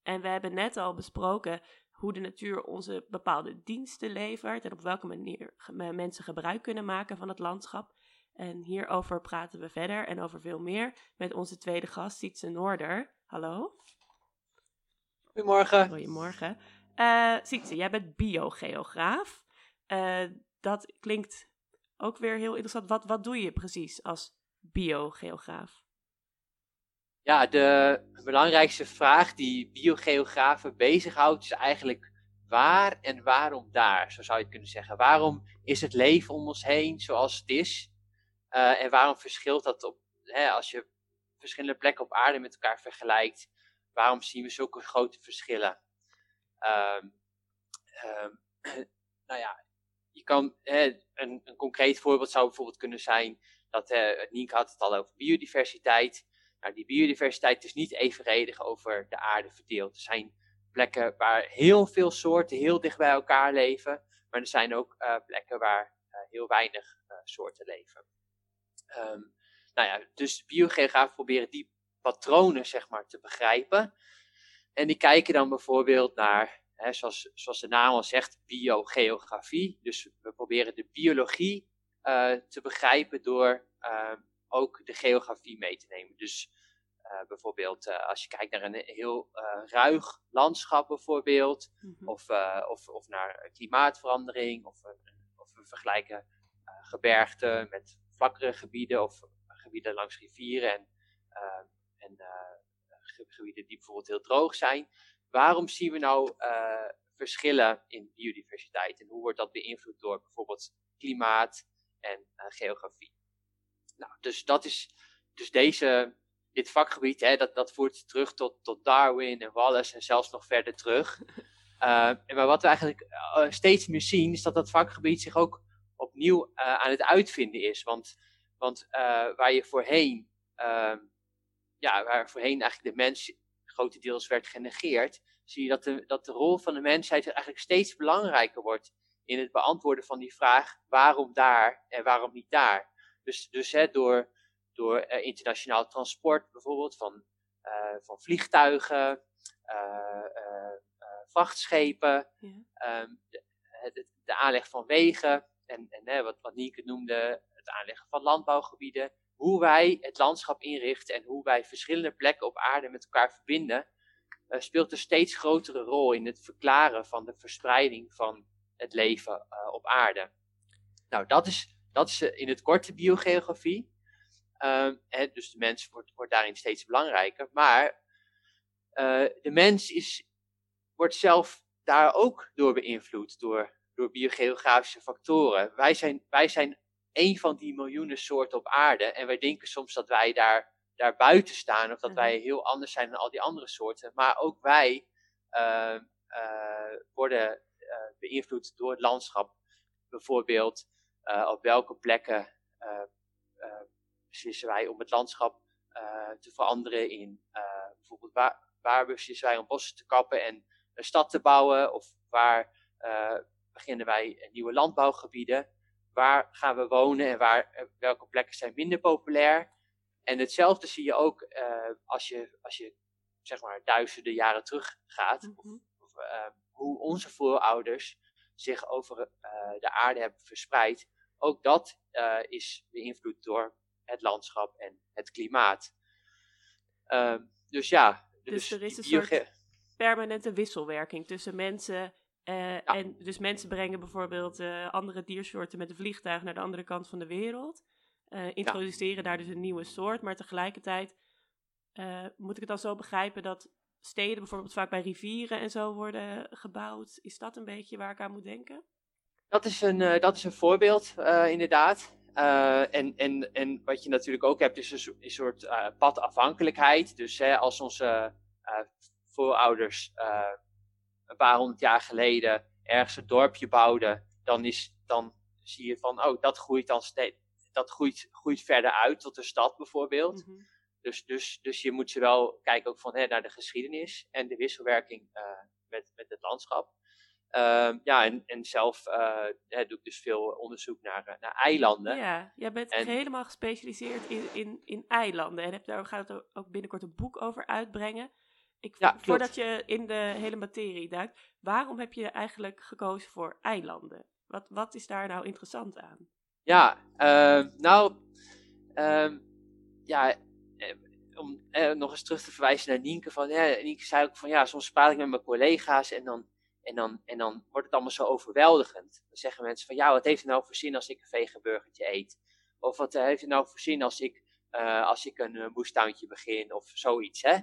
En we hebben net al besproken hoe de natuur onze bepaalde diensten levert en op welke manier mensen gebruik kunnen maken van het landschap. En hierover praten we verder en over veel meer met onze tweede gast, Sietse Noorder. Hallo. Goedemorgen. Goedemorgen. Uh, Sietse, jij bent biogeograaf. Uh, dat klinkt ook weer heel interessant. Wat, wat doe je precies als biogeograaf? Ja, de belangrijkste vraag die biogeografen bezighoudt is eigenlijk waar en waarom daar, zo zou je het kunnen zeggen. Waarom is het leven om ons heen zoals het is? Uh, en waarom verschilt dat op, hè, als je verschillende plekken op aarde met elkaar vergelijkt? Waarom zien we zulke grote verschillen? Um, um, [CLEARS THROAT] nou ja, je kan, hè, een, een, concreet voorbeeld zou bijvoorbeeld kunnen zijn dat uh, Nienke had het al over biodiversiteit. Nou, die biodiversiteit is niet evenredig over de aarde verdeeld. Er zijn plekken waar heel veel soorten heel dicht bij elkaar leven, maar er zijn ook plekken waar heel weinig soorten leven. Ehm, nou ja, dus biogeografen proberen die patronen zeg maar, te begrijpen. En die kijken dan bijvoorbeeld naar, hè, zoals, zoals de naam al zegt, biogeografie. Dus we proberen de biologie te begrijpen door uh, ook de geografie mee te nemen. Dus uh, bijvoorbeeld als je kijkt naar een heel ruig landschap bijvoorbeeld, mm -hmm. of, of, of naar klimaatverandering, of, of we vergelijken gebergten met vlakkere gebieden of gebieden langs rivieren en, en gebieden die bijvoorbeeld heel droog zijn. Waarom zien we nou verschillen in biodiversiteit en hoe wordt dat beïnvloed door bijvoorbeeld klimaat, en geografie. Nou, dus dat is, dus deze, dit vakgebied, hè, dat, dat voert terug tot, tot Darwin en Wallace en zelfs nog verder terug. Uh, [LAUGHS] en maar wat we eigenlijk uh, steeds meer zien, is dat dat vakgebied zich ook opnieuw aan het uitvinden is. Want, want waar je voorheen, ehm, ja, waar voorheen eigenlijk de mens grotendeels werd genegeerd, zie je dat de, dat de rol van de mensheid eigenlijk steeds belangrijker wordt in het beantwoorden van die vraag waarom daar en waarom niet daar. Dus, dus hè, door, door uh, internationaal transport bijvoorbeeld van, uh, van vliegtuigen, uh, vrachtschepen, ja. um, de, de, de, aanleg van wegen en, en wat, wat Nieke noemde, het aanleggen van landbouwgebieden. Hoe wij het landschap inrichten en hoe wij verschillende plekken op aarde met elkaar verbinden, speelt een steeds grotere rol in het verklaren van de verspreiding van het leven uh, op aarde. Nou, dat is, dat is uh, in het korte biogeografie. Um, hè, dus de mens wordt, wordt daarin steeds belangrijker. Maar uh, de mens is, wordt zelf daar ook door beïnvloed, door, door biogeografische factoren. Wij zijn, wij zijn een van die miljoenen soorten op aarde. En wij denken soms dat wij daar, daar buiten staan, of dat wij mhm. heel anders zijn dan al die andere soorten. Maar ook wij uh, worden uh, beïnvloed door het landschap. Bijvoorbeeld op welke plekken beslissen wij om het landschap te veranderen in bijvoorbeeld waar, waar beslissen wij om bossen te kappen en een stad te bouwen of waar beginnen wij nieuwe landbouwgebieden. Waar gaan we wonen en waar, welke plekken zijn minder populair? En hetzelfde zie je ook als je, als je zeg maar duizenden jaren terug gaat. Mm -hmm. of, uh, hoe onze voorouders zich over uh, de aarde hebben verspreid. Ook dat is beïnvloed door het landschap en het klimaat. Uh, dus ja. Dus, dus er is een soort permanente wisselwerking tussen mensen. Uh, ja. En dus mensen brengen bijvoorbeeld andere diersoorten met een vliegtuig naar de andere kant van de wereld. introduceren ja. daar dus een nieuwe soort. Maar tegelijkertijd moet ik het dan zo begrijpen dat steden bijvoorbeeld vaak bij rivieren en zo worden gebouwd. Is dat een beetje waar ik aan moet denken? Dat is een, dat is een voorbeeld, inderdaad. Uh, en, en, en wat je natuurlijk ook hebt, is een, een soort padafhankelijkheid. Dus hè, als onze voorouders een paar honderd jaar geleden ergens een dorpje bouwden, dan, is, dan zie je van, oh, dat groeit dan steeds. Dat groeit, groeit verder uit tot een stad bijvoorbeeld. Mm -hmm. Dus, dus, dus je moet ze wel kijken ook van, hè, naar de geschiedenis en de wisselwerking met, met het landschap. Uh, ja, en, en zelf uh, hè, doe ik dus veel onderzoek naar, eh, naar eilanden. Ja, jij bent en... helemaal gespecialiseerd in, in, in eilanden. En heb daar gaat het ook binnenkort een boek over uitbrengen. Ik, ja, voordat je in de hele materie duikt, waarom heb je eigenlijk gekozen voor eilanden? Wat, wat is daar nou interessant aan? Ja, uh, nou, uh, ja, eh, om eh, nog eens terug te verwijzen naar Nienke, van, ja, Nienke zei ook van ja, soms praat ik met mijn collega's en dan, en, dan, en dan wordt het allemaal zo overweldigend. Dan zeggen mensen van ja, wat heeft het nou voor zin als ik een veganburgertje eet? Of wat heeft het nou voor zin als ik, uh, als ik een uh, moestuintje begin of zoiets, hè?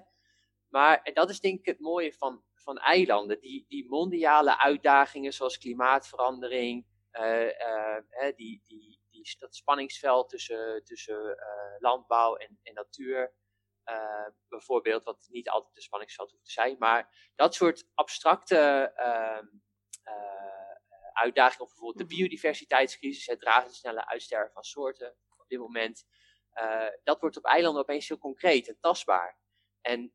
Maar en dat is denk ik het mooie van, van eilanden. Die, die mondiale uitdagingen zoals klimaatverandering, die, die, die, dat spanningsveld tussen, tussen landbouw en, en natuur. Uh, bijvoorbeeld, wat niet altijd een spanningsveld hoeft te zijn, maar dat soort abstracte uh, uh, uitdagingen, of bijvoorbeeld de mhm. biodiversiteitscrisis, het razendsnelle uitsterven van soorten op dit moment, dat wordt op eilanden opeens heel concreet en tastbaar. En,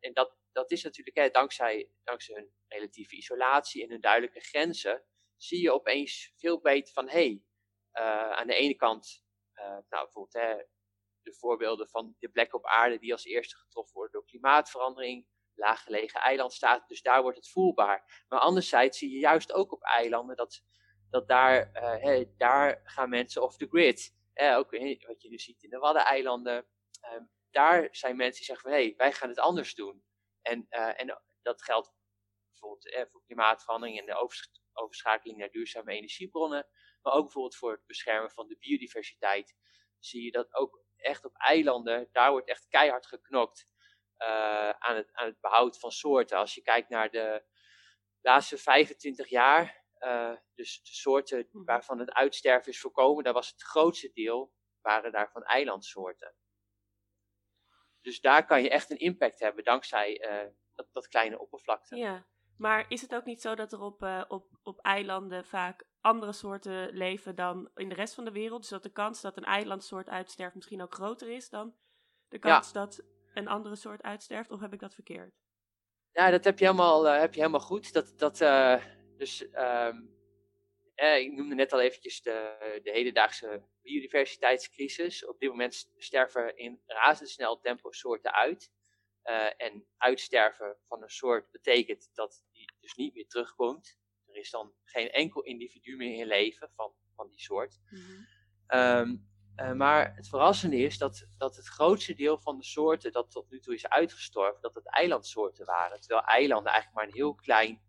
en dat, dat is natuurlijk hè, dankzij, dankzij hun relatieve isolatie en hun duidelijke grenzen, zie je opeens veel beter van, hé, hey, aan de ene kant, nou bijvoorbeeld hè, de voorbeelden van de plekken op aarde die als eerste getroffen worden door klimaatverandering, laaggelegen eilandstaten, dus daar wordt het voelbaar. Maar anderzijds zie je juist ook op eilanden dat, dat daar, uh, daar gaan mensen off the grid. Uh, ook wat je nu ziet in de Waddeneilanden. Uh, daar zijn mensen die zeggen van hé, hey, wij gaan het anders doen. En, uh, en dat geldt bijvoorbeeld voor klimaatverandering en de overschakeling naar duurzame energiebronnen. Maar ook bijvoorbeeld voor het beschermen van de biodiversiteit. Zie je dat ook echt op eilanden, daar wordt echt keihard geknokt uh, aan, het, aan het behoud van soorten. Als je kijkt naar de laatste 25 jaar, uh, dus de soorten mhm. waarvan het uitsterven is voorkomen, daar was het grootste deel, waren daarvan eilandsoorten. Dus daar kan je echt een impact hebben dankzij uh, dat, dat, kleine oppervlakte. Ja, maar is het ook niet zo dat er op, op, op eilanden vaak andere soorten leven dan in de rest van de wereld? Dus dat de kans dat een eilandsoort uitsterft misschien ook groter is dan de kans dat een andere soort uitsterft? Of heb ik dat verkeerd? Ja, dat heb je helemaal, uh, heb je helemaal goed. Dat, dat, uh, dus, um, eh, ik noemde net al eventjes de, de hedendaagse biodiversiteitscrisis. Op dit moment sterven in razendsnel tempo soorten uit. en uitsterven van een soort betekent dat die dus niet meer terugkomt. Er is dan geen enkel individu meer in leven van, van die soort. Mm -hmm. Uh, maar het verrassende is dat, dat het grootste deel van de soorten dat tot nu toe is uitgestorven, dat het eilandsoorten waren. Terwijl eilanden eigenlijk maar een heel klein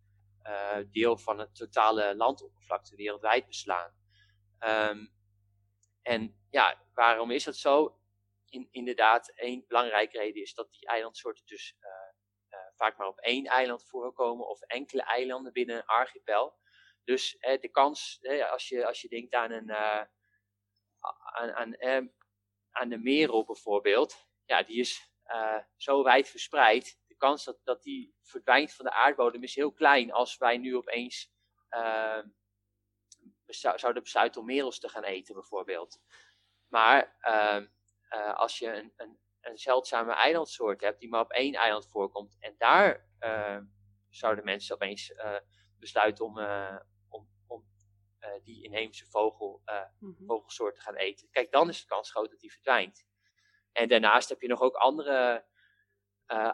uh, deel van het totale landoppervlakte wereldwijd beslaan. Um, en ja, waarom is dat zo? In, inderdaad, één belangrijke reden is dat die eilandsoorten dus uh, vaak maar op één eiland voorkomen of enkele eilanden binnen een archipel. Dus de kans, als, je, als je denkt aan een aan, aan, eh, aan de merel bijvoorbeeld, ja, die is zo wijd verspreid. De kans dat, dat die verdwijnt van de aardbodem is heel klein als wij nu opeens zouden besluiten om merels te gaan eten bijvoorbeeld. Maar als je een, een, een, zeldzame eilandsoort hebt die maar op één eiland voorkomt en daar zouden mensen opeens besluiten om, uh, die inheemse vogel, uh, mm-hmm. vogelsoorten gaan eten. Kijk, dan is de kans groot dat die verdwijnt. En daarnaast heb je nog ook andere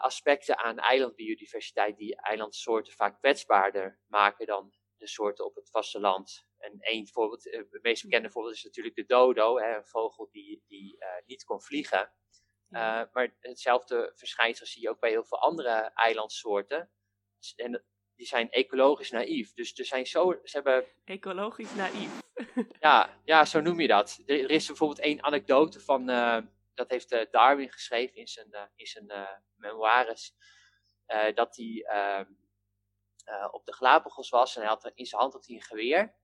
aspecten aan eilandbiodiversiteit die eilandsoorten vaak kwetsbaarder maken dan de soorten op het vasteland. En één voorbeeld, het meest bekende voorbeeld is natuurlijk de dodo, hè, een vogel die, die niet kon vliegen. Maar hetzelfde verschijnsel zie je ook bij heel veel andere eilandsoorten. En die zijn ecologisch naïef. Dus er zijn zo, ze hebben... Ecologisch naïef. [LAUGHS] ja, ja, zo noem je dat. Er, is bijvoorbeeld één anekdote van, uh, dat heeft uh, Darwin geschreven in zijn, uh, in zijn memoires, dat hij ehm, op de Galapagos was en hij had in zijn hand had hij een geweer.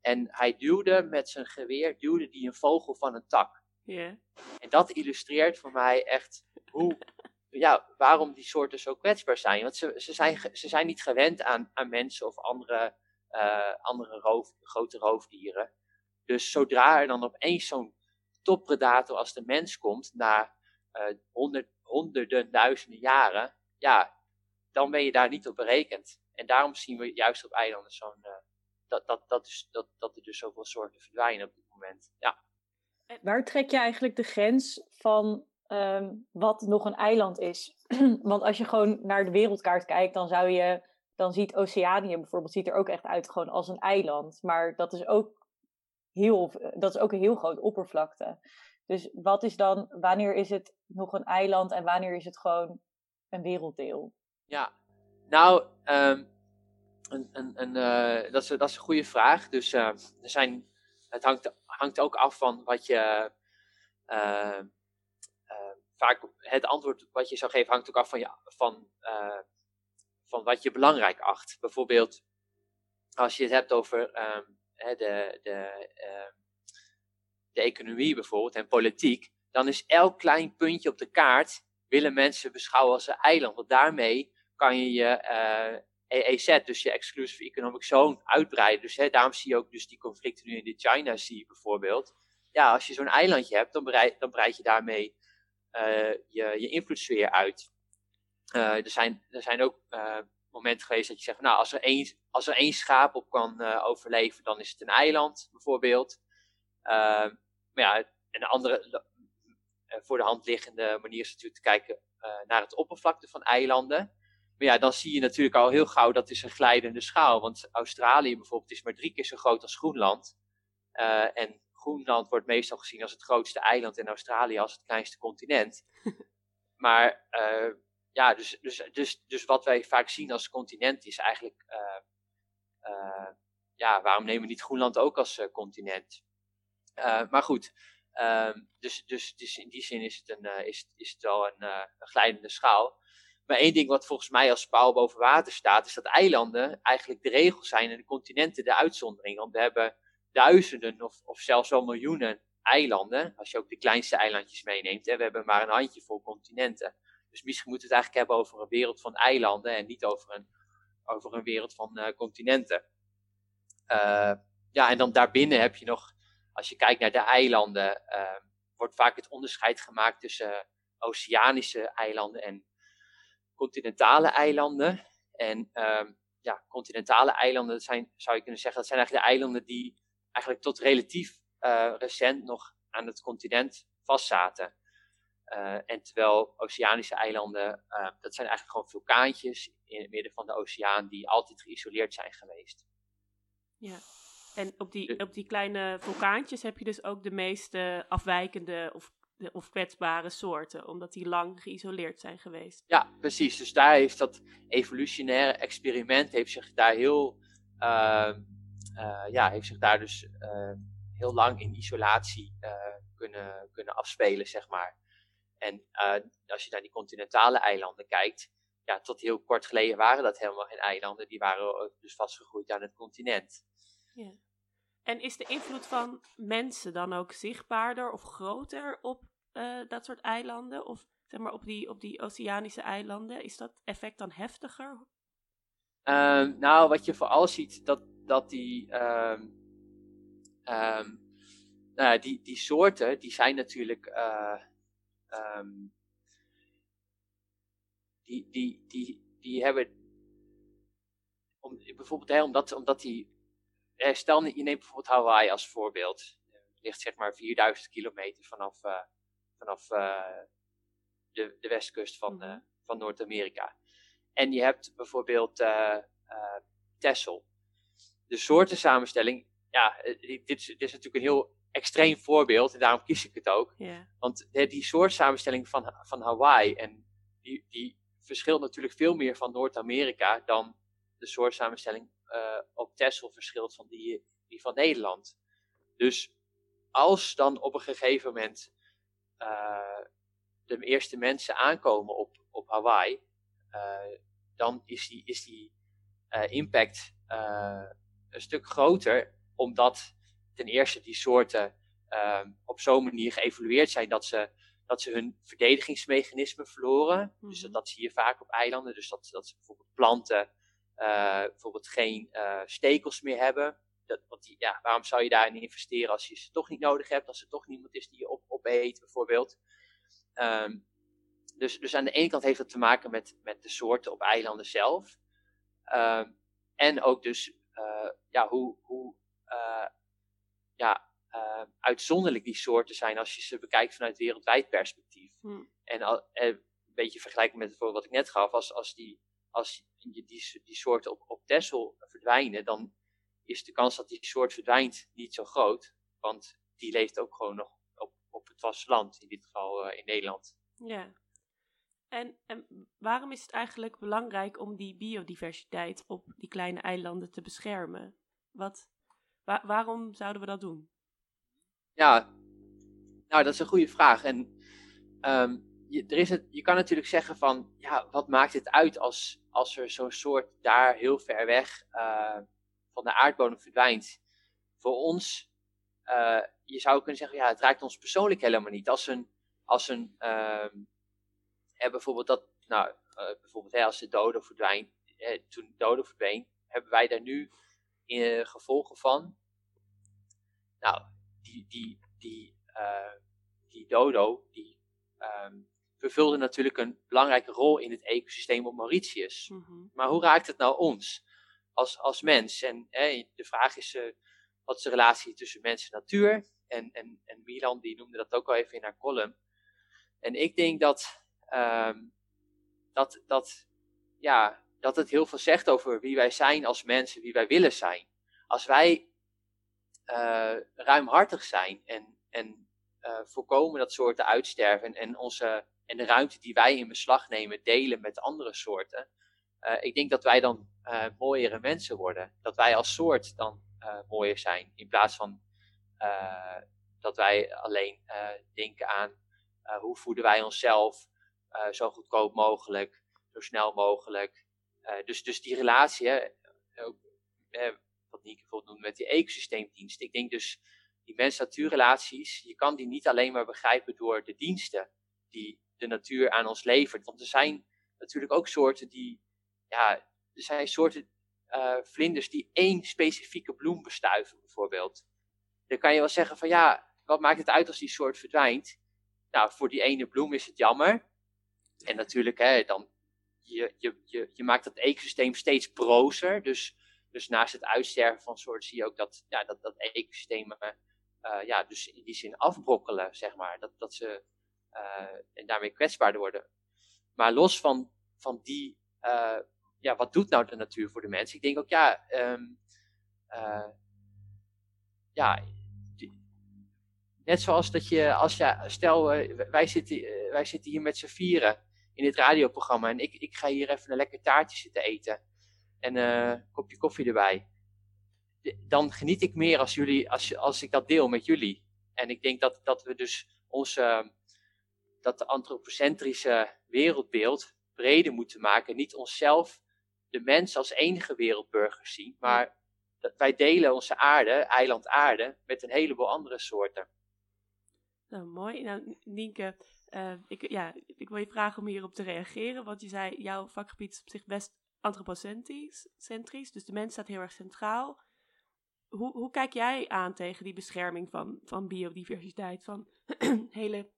En hij duwde met zijn geweer, duwde die een vogel van een tak. Yeah. En dat illustreert voor mij echt hoe [LAUGHS] ja, waarom die soorten zo kwetsbaar zijn. Want ze, ze, zijn, ze zijn niet gewend aan, aan mensen of andere, uh, andere roof, grote roofdieren. Dus zodra er dan opeens zo'n toppredator als de mens komt, na uh, honderd, honderden, duizenden jaren, ja, dan ben je daar niet op berekend. En daarom zien we juist op eilanden zo'n, uh, dat, dat, dat, dus, dat, dat er dus zoveel soorten verdwijnen op dit moment. Ja. Waar trek je eigenlijk de grens van Ehm, wat nog een eiland is. [CLEARS THROAT] Want als je gewoon naar de wereldkaart kijkt, dan zou je, dan ziet Oceanië bijvoorbeeld, ziet er ook echt uit gewoon als een eiland. Maar dat is ook heel, dat is ook een heel groot oppervlakte. Dus wat is dan, wanneer is het nog een eiland en wanneer is het gewoon een werelddeel? Ja, nou, um, een, een, een, uh, dat, is, dat is een goede vraag. Dus uh, er zijn, het hangt, hangt ook af van wat je. Uh, vaak het antwoord wat je zou geven hangt ook af van, je, van, uh, van wat je belangrijk acht. Bijvoorbeeld, als je het hebt over um, de, de, de economie bijvoorbeeld en politiek, dan is elk klein puntje op de kaart willen mensen beschouwen als een eiland. Want daarmee kan je je eh, EEZ, dus je Exclusive Economic Zone, uitbreiden. Dus hè, daarom zie je ook dus die conflicten nu in de China Sea bijvoorbeeld. Ja, als je zo'n eilandje hebt, dan, breid, dan breid je daarmee uh, je, je invloedssfeer uit. Uh, er, zijn, er zijn ook uh, moment geweest dat je zegt, nou, als er één, als er één schaap op kan overleven, dan is het een eiland, bijvoorbeeld. Maar ja, een andere voor de hand liggende manier is natuurlijk te kijken naar het oppervlakte van eilanden. Maar ja, dan zie je natuurlijk al heel gauw dat is een glijdende schaal. Want Australië bijvoorbeeld is maar drie keer zo groot als Groenland. Uh, en Groenland wordt meestal gezien als het grootste eiland en Australië als het kleinste continent. [LAUGHS] maar uh, ja, dus, dus, dus, dus wat wij vaak zien als continent is eigenlijk, uh, ja, waarom nemen we niet Groenland ook als continent? maar goed, dus, dus, dus in die zin is het, een, is, is het wel een, een glijdende schaal. Maar één ding wat volgens mij als paal boven water staat, is dat eilanden eigenlijk de regel zijn en de continenten de uitzondering. Want we hebben duizenden of, of zelfs wel miljoenen eilanden, als je ook de kleinste eilandjes meeneemt. En we hebben maar een handjevol continenten. Dus misschien moeten we het eigenlijk hebben over een wereld van eilanden en niet over een, over een wereld van uh, continenten. Uh, ja, en dan daarbinnen heb je nog, als je kijkt naar de eilanden, uh, wordt vaak het onderscheid gemaakt tussen oceanische eilanden en continentale eilanden. En um, ja, continentale eilanden zijn, zou je kunnen zeggen, dat zijn eigenlijk de eilanden die eigenlijk tot relatief uh, recent nog aan het continent vastzaten. Uh, en terwijl oceanische eilanden, uh, dat zijn eigenlijk gewoon vulkaantjes in het midden van de oceaan die altijd geïsoleerd zijn geweest. Ja, en op die, op die kleine vulkaantjes heb je dus ook de meeste afwijkende of of kwetsbare soorten, omdat die lang geïsoleerd zijn geweest. Ja, precies. Dus daar heeft dat evolutionaire experiment heeft zich daar heel, uh, uh, ja, heeft zich daar dus uh, heel lang in isolatie eh, kunnen, kunnen afspelen, zeg maar. En als je naar die continentale eilanden kijkt, ja, tot heel kort geleden waren dat helemaal geen eilanden, die waren dus vastgegroeid aan het continent. Ja. En is de invloed van mensen dan ook zichtbaarder of groter op uh, dat soort eilanden? Of zeg maar op die, op die oceanische eilanden? Is dat effect dan heftiger? Um, nou, wat je vooral ziet, dat, dat die, um, um, nou, die, die soorten, die zijn natuurlijk, uh, die, die, die, die hebben, om, bijvoorbeeld hè, omdat, omdat die, stel je neemt bijvoorbeeld Hawaii als voorbeeld, ligt zeg maar 4000 kilometer vanaf, uh, vanaf uh, de, de westkust van, uh, van Noord-Amerika. En je hebt bijvoorbeeld uh, Texel. De soortensamenstelling, ja, dit, dit, is natuurlijk een heel extreem voorbeeld en daarom kies ik het ook. Yeah. Want die soortsamenstelling van, van Hawaii, en die, die verschilt natuurlijk veel meer van Noord-Amerika dan de soortsamenstelling uh, op Texel verschilt van die, die van Nederland. Dus als dan op een gegeven moment de eerste mensen aankomen op, op Hawaii, uh, dan is die, is die uh, impact een stuk groter, omdat ten eerste die soorten op zo'n manier geëvolueerd zijn dat ze, dat ze hun verdedigingsmechanismen verloren. Dus dat, dat, zie je vaak op eilanden. Dus dat, dat ze bijvoorbeeld planten bijvoorbeeld geen stekels meer hebben. Dat, want die, ja, waarom zou je daarin investeren als je ze toch niet nodig hebt, als er toch niemand is die je op, opeet, bijvoorbeeld. Um, dus, dus aan de ene kant heeft dat te maken met, met de soorten op eilanden zelf. Um, en ook dus uh, ja, hoe, hoe uh, ja, uh, uitzonderlijk die soorten zijn als je ze bekijkt vanuit wereldwijd perspectief. Hmm. En al, een beetje vergelijken met het voorbeeld wat ik net gaf, als, als die, als die, die, die soorten op, op Texel verdwijnen, dan is de kans dat die soort verdwijnt niet zo groot. Want die leeft ook gewoon nog op, het vasteland, in dit geval uh, in Nederland. Ja. En, en waarom is het eigenlijk belangrijk om die biodiversiteit op die kleine eilanden te beschermen? Wat, wa waarom zouden we dat doen? Ja, nou dat is een goede vraag. En um, je, er is het, je kan natuurlijk zeggen van, ja, wat maakt het uit als, als er zo'n soort daar heel ver weg uh, van de aardbodem verdwijnt. Voor ons, uh, je zou kunnen zeggen, ja, het raakt ons persoonlijk helemaal niet. Als een, als een uh, bijvoorbeeld dat, nou, uh, bijvoorbeeld hè, als de dodo verdwijnt, toen de dodo verdween, hebben wij daar nu in, gevolgen van. Nou, die, die, die, die dodo, die um, vervulde natuurlijk een belangrijke rol in het ecosysteem op Mauritius. Mhm. Maar hoe raakt het nou ons als, als mens? En de vraag is, wat is de relatie tussen mens en natuur? En, en, en Milan die noemde dat ook al even in haar column. En ik denk dat, ehm, dat, dat, ja, dat het heel veel zegt over wie wij zijn als mensen, wie wij willen zijn. Als wij uh, ruimhartig zijn en, en uh, voorkomen dat soorten uitsterven en, onze, en de ruimte die wij in beslag nemen delen met andere soorten. Uh, ik denk dat wij dan mooiere mensen worden. Dat wij als soort dan mooier zijn. In plaats van dat wij alleen denken aan hoe voeden wij onszelf zo goedkoop mogelijk, zo snel mogelijk. dus, dus die relatie, hè, wat Nieke bijvoorbeeld noemt met die ecosysteemdiensten. Ik denk dus die mens-natuurrelaties, je kan die niet alleen maar begrijpen door de diensten die de natuur aan ons levert. Want er zijn natuurlijk ook soorten die, ja, er zijn soorten uh, vlinders die één specifieke bloem bestuiven, bijvoorbeeld. Dan kan je wel zeggen van ja, wat maakt het uit als die soort verdwijnt? Nou, voor die ene bloem is het jammer. En natuurlijk, hè, dan, je, je, je, je maakt het ecosysteem steeds brozer. Dus dus naast het uitsterven van soorten zie je ook dat, ja, dat, dat ecosystemen uh, ja, dus in die zin afbrokkelen, zeg maar. Dat, dat ze uh, en daarmee kwetsbaarder worden. Maar los van, van die, ja, wat doet nou de natuur voor de mens? Ik denk ook, ja, um, ja, net zoals dat je, als je, stel, wij, zitten, wij zitten hier met z'n vieren in dit radioprogramma en ik, ik ga hier even een lekker taartje zitten eten en een kopje koffie erbij. Dan geniet ik meer als, jullie, als, als ik dat deel met jullie. En ik denk dat, dat we dus onze, dat de antropocentrische wereldbeeld breder moeten maken. Niet onszelf, de mens als enige wereldburger zien, maar dat wij delen onze aarde, eiland aarde, met een heleboel andere soorten. Nou, mooi. Nou, Nienke, uh, ik, ja, ik wil je vragen om hierop te reageren, want je zei, jouw vakgebied is op zich best antropocentrisch, dus de mens staat heel erg centraal. Hoe, hoe kijk jij aan tegen die bescherming van, van biodiversiteit, van [CLEARS THROAT] hele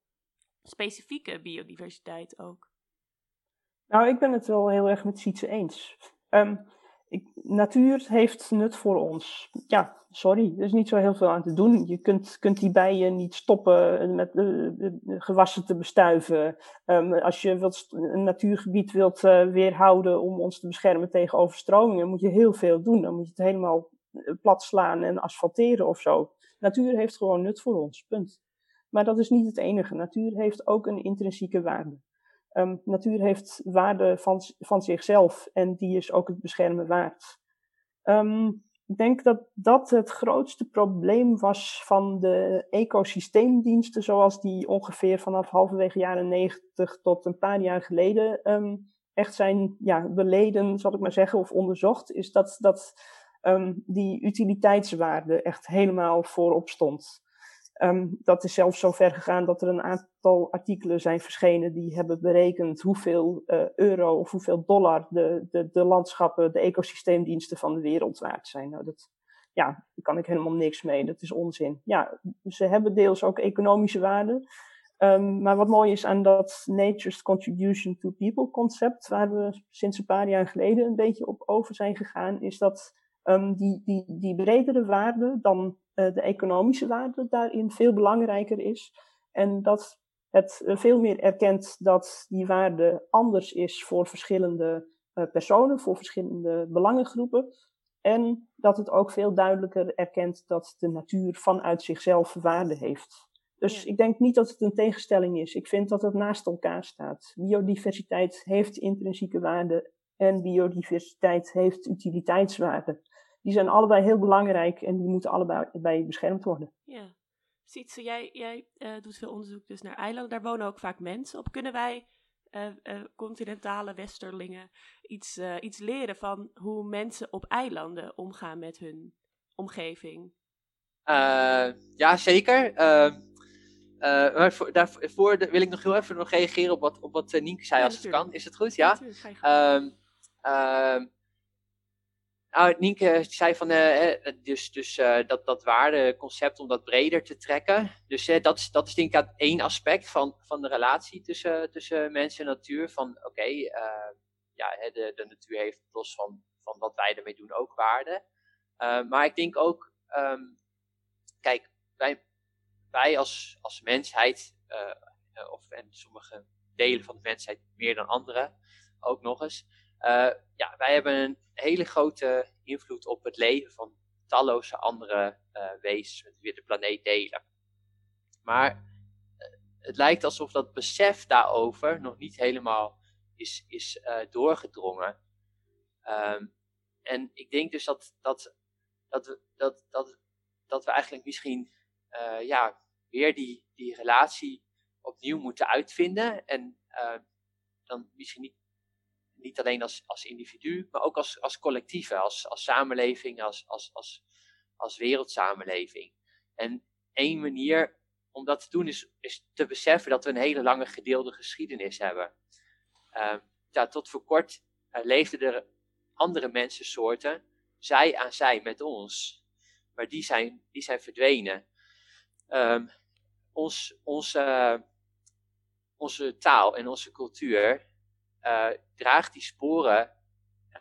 specifieke biodiversiteit ook? Nou, ik ben het wel heel erg met Sietse eens. Ik, natuur heeft nut voor ons. Ja, sorry, er is niet zo heel veel aan te doen. Je kunt, kunt die bijen niet stoppen met de, gewassen te bestuiven. Um, als je wilt, een natuurgebied wilt uh, weerhouden om ons te beschermen tegen overstromingen, moet je heel veel doen. Dan moet je het helemaal eh, plat slaan en asfalteren of zo. Natuur heeft gewoon nut voor ons, punt. Maar dat is niet het enige. Natuur heeft ook een intrinsieke waarde. Um, natuur heeft waarde van, van zichzelf en die is ook het beschermen waard. Um, ik denk dat dat het grootste probleem was van de ecosysteemdiensten, zoals die ongeveer vanaf halverwege jaren 90 tot een paar jaar geleden um, echt zijn ja, beleden, zal ik maar zeggen, of onderzocht, is dat, dat die utiliteitswaarde echt helemaal voorop stond. Um, dat is zelfs zo ver gegaan dat er een aantal artikelen zijn verschenen die hebben berekend hoeveel uh, euro of hoeveel dollar de, de, de landschappen, de ecosysteemdiensten van de wereld waard zijn. Nou, dat, ja, daar kan ik helemaal niks mee. Dat is onzin. Ja, ze hebben deels ook economische waarde. Um, maar wat mooi is aan dat Nature's Contribution to People concept, waar we sinds een paar jaar geleden een beetje op over zijn gegaan, is dat um, die, die, die bredere waarde dan de economische waarde daarin veel belangrijker is. En dat het uh, veel meer erkent dat die waarde anders is voor verschillende uh, personen, voor verschillende belangengroepen. En dat het ook veel duidelijker erkent dat de natuur vanuit zichzelf waarde heeft. Dus ik denk niet dat het een tegenstelling is. Ik vind dat het naast elkaar staat. Biodiversiteit heeft intrinsieke waarde en biodiversiteit heeft utiliteitswaarde die zijn allebei heel belangrijk en die moeten allebei bij beschermd worden. Ja, Sietse, jij, jij uh, doet veel onderzoek dus naar eilanden. Daar wonen ook vaak mensen op. Kunnen wij uh, uh, continentale westerlingen iets, iets leren van hoe mensen op eilanden omgaan met hun omgeving? ja, zeker. maar voor, daarvoor wil ik nog heel even nog reageren op wat, op wat Nienke zei, als het kan. Is het goed? Ja. ja nou, Nienke zei van, uh, dus, dus uh, dat, dat waardeconcept om dat breder te trekken. Dus dat, is, dat is denk ik één aspect van, van de relatie tussen, tussen mens en natuur. Van oké, ja, de, de natuur heeft los van, van wat wij ermee doen ook waarde. maar ik denk ook, um, kijk, wij, wij als, als mensheid, of en sommige delen van de mensheid meer dan anderen, ook nog eens. ja, wij hebben een hele grote invloed op het leven van talloze andere uh, wezens met wie de planeet delen. Maar uh, het lijkt alsof dat besef daarover nog niet helemaal is, is uh, doorgedrongen. Um, en ik denk dus dat, dat, dat, we, dat, dat, dat we eigenlijk misschien ja, weer die, die relatie opnieuw moeten uitvinden. En dan misschien niet niet alleen als, als individu, maar ook als, als collectief, als, als samenleving, als, als, als, als wereldsamenleving. En één manier om dat te doen is, is te beseffen dat we een hele lange gedeelde geschiedenis hebben. Uh, ja, tot voor kort uh, leefden er andere mensensoorten, zij aan zij met ons. Maar die zijn, die zijn verdwenen. Um, ons, onze, onze taal en onze cultuur uh, draagt die sporen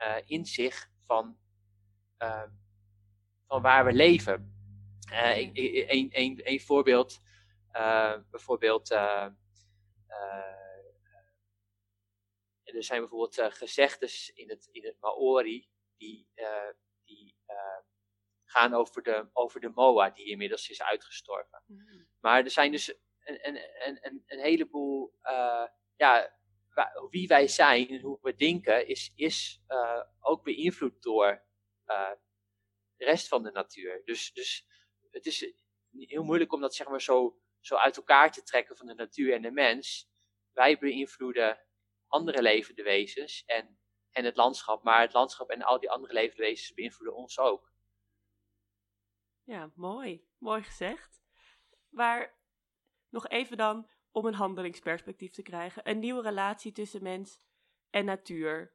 uh, in zich van, uh, van waar we leven. Een, een, een voorbeeld, bijvoorbeeld, er zijn bijvoorbeeld gezegdes in het, in het Maori die, die gaan over de, over de Moa, die inmiddels is uitgestorven. Mm. Maar er zijn dus een, een, een, een heleboel ja, wie wij zijn en hoe we denken, is, is uh, ook beïnvloed door uh, de rest van de natuur. Dus, dus het is heel moeilijk om dat zeg maar zo, zo uit elkaar te trekken van de natuur en de mens. Wij beïnvloeden andere levende wezens en, en het landschap, maar het landschap en al die andere levende wezens beïnvloeden ons ook. Ja, mooi. Mooi gezegd. Maar nog even dan om een handelingsperspectief te krijgen. Een nieuwe relatie tussen mens en natuur.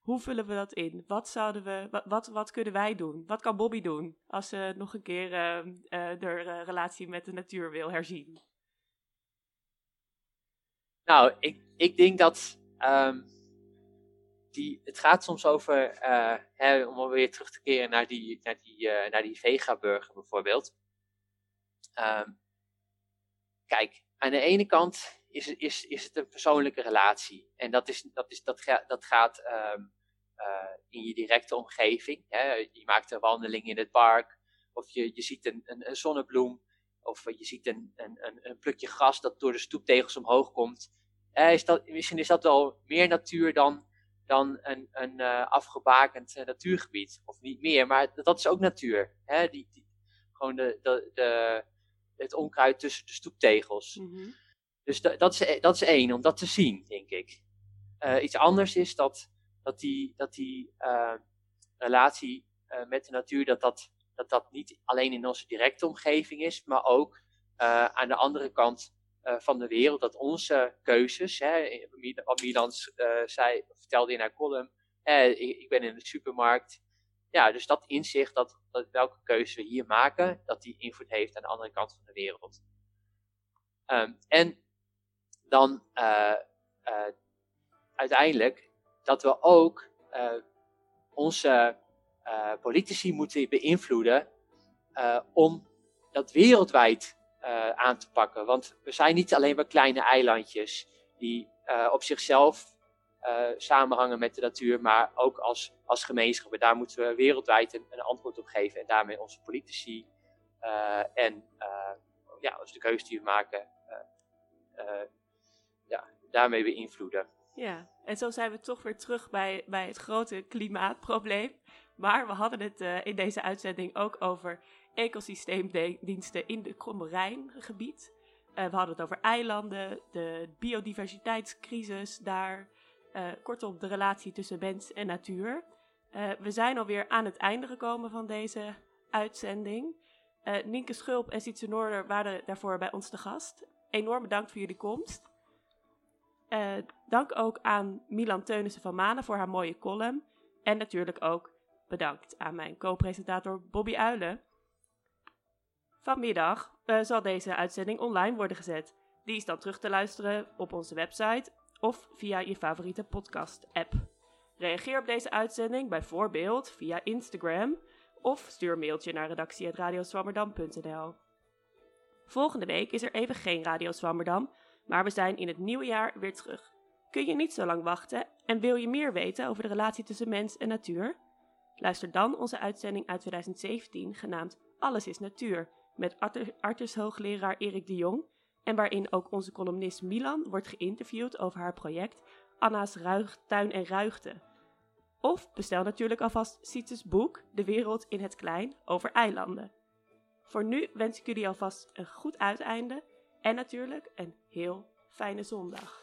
Hoe vullen we dat in? Wat, zouden we, wat, wat, kunnen wij doen? Wat kan Bobby doen als ze nog een keer uh, uh, de uh, relatie met de natuur wil herzien? Nou, ik, ik denk dat um, die, het gaat soms over, hè, om weer terug te keren naar die, naar die, naar die vega-burger bijvoorbeeld. Um, kijk, aan de ene kant is, is, is het een persoonlijke relatie. En dat, is, dat, is, dat, dat gaat um, uh, in je directe omgeving. Hè. Je maakt een wandeling in het park. Of je, je ziet een, een, zonnebloem. Of je ziet een, een, een, plukje gras dat door de stoeptegels omhoog komt. Eh, is dat, misschien is dat wel meer natuur dan, dan een, een uh, afgebakend uh, natuurgebied. Of niet meer, maar dat, dat is ook natuur. Hè? Die, die, gewoon de, de, de, het onkruid tussen de stoeptegels. Mm Dus dat, is, dat is één, om dat te zien, denk ik. Uh, iets anders is dat, dat die, dat die uh, relatie uh, met de natuur, dat dat, dat dat niet alleen in onze directe omgeving is, maar ook aan de andere kant van de wereld, dat onze keuzes, hè, wat Milan zei, vertelde in haar column, ik, ik ben in de supermarkt, ja, dus dat inzicht, dat, dat welke keuze we hier maken, dat die invloed heeft aan de andere kant van de wereld. Um, en dan uh, uh, uiteindelijk dat we ook uh, onze politici moeten beïnvloeden om dat wereldwijd aan te pakken. Want we zijn niet alleen maar kleine eilandjes die op zichzelf samenhangen met de natuur, maar ook als, als gemeenschap. En daar moeten we wereldwijd een, antwoord op geven en daarmee onze politici uh, en uh, ja, de keuze die we maken, ja, daarmee beïnvloeden. Ja, en zo zijn we toch weer terug bij, bij het grote klimaatprobleem. Maar we hadden het in deze uitzending ook over ecosysteemdiensten in het Kromme-Rijngebied. we hadden het over eilanden, de biodiversiteitscrisis daar. Uh, kortom, de relatie tussen mens en natuur. Uh, we zijn alweer aan het einde gekomen van deze uitzending. Uh, Nienke Schulp en Sietse Noorder waren daarvoor bij ons te gast. Enorm bedankt voor jullie komst. dank ook aan Milan Teunissen van Manen voor haar mooie column. En natuurlijk ook Bedankt aan mijn co-presentator Bobby Uilen. Vanmiddag zal deze uitzending online worden gezet. Die is dan terug te luisteren op onze website of via je favoriete podcast-app. Reageer op deze uitzending bijvoorbeeld via Instagram of stuur een mailtje naar redactie.radioswammerdam.nl. Volgende week is er even geen Radio Zwammerdam, maar we zijn in het nieuwe jaar weer terug. Kun je niet zo lang wachten en wil je meer weten over de relatie tussen mens en natuur? Luister dan onze uitzending uit 2017 genaamd Alles is Natuur met Artus hoogleraar Erik de Jong en waarin ook onze columnist Milan wordt geïnterviewd over haar project Anna's Ruig, Tuin en Ruigte. Of bestel natuurlijk alvast Siet's boek De Wereld in het Klein over eilanden. Voor nu wens ik jullie alvast een goed uiteinde en natuurlijk een heel fijne zondag.